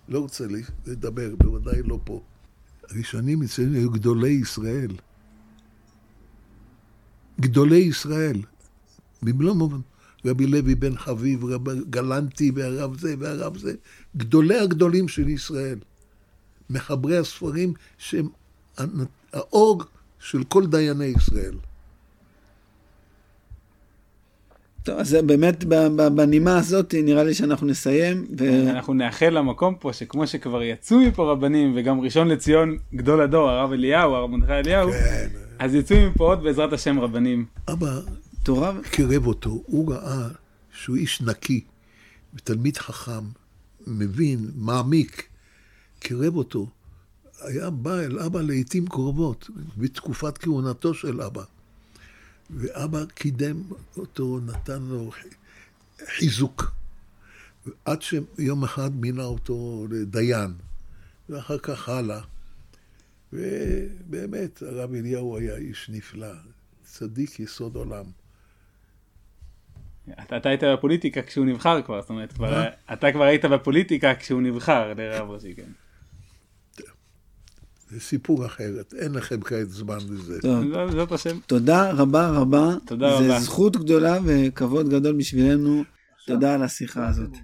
לא רוצה לדבר, בוודאי לא פה. הראשונים לציון היו גדולי ישראל. גדולי ישראל. במלוא מובן. רבי לוי בן חביב, רבי גלנטי והרב זה והרב זה. גדולי הגדולים של ישראל. מחברי הספרים שהם האור של כל דייני ישראל. טוב, אז באמת, ב- ב- בנימה הזאת, נראה לי שאנחנו נסיים. ו... אנחנו נאחל למקום פה שכמו שכבר יצאו מפה רבנים וגם ראשון לציון גדול הדור הרב אליהו הרב מרדכי אליהו כן. אז יצאו מפה עוד בעזרת השם רבנים. אבא תורה, קירב אותו, הוא ראה שהוא איש נקי, תלמיד חכם, מבין, מעמיק, קירב אותו. היה בא אל אבא לעיתים קרובות, בתקופת כהונתו של אבא. ואבא קידם אותו, נתן לו חיזוק. עד שיום אחד מינה אותו לדיין, ואחר כך הלאה. ובאמת, הרב אליהו היה איש נפלא, צדיק יסוד עולם. אתה, אתה היית בפוליטיקה כשהוא נבחר כבר, זאת אומרת, כבר, אתה כבר היית בפוליטיקה כשהוא נבחר לרב ראשי, כן. זה סיפור אחרת, אין לכם כעת זמן לזה. טוב, זאת השם. תודה רבה רבה. תודה זה רבה. זכות גדולה וכבוד גדול בשבילנו. תודה על השיחה הזאת.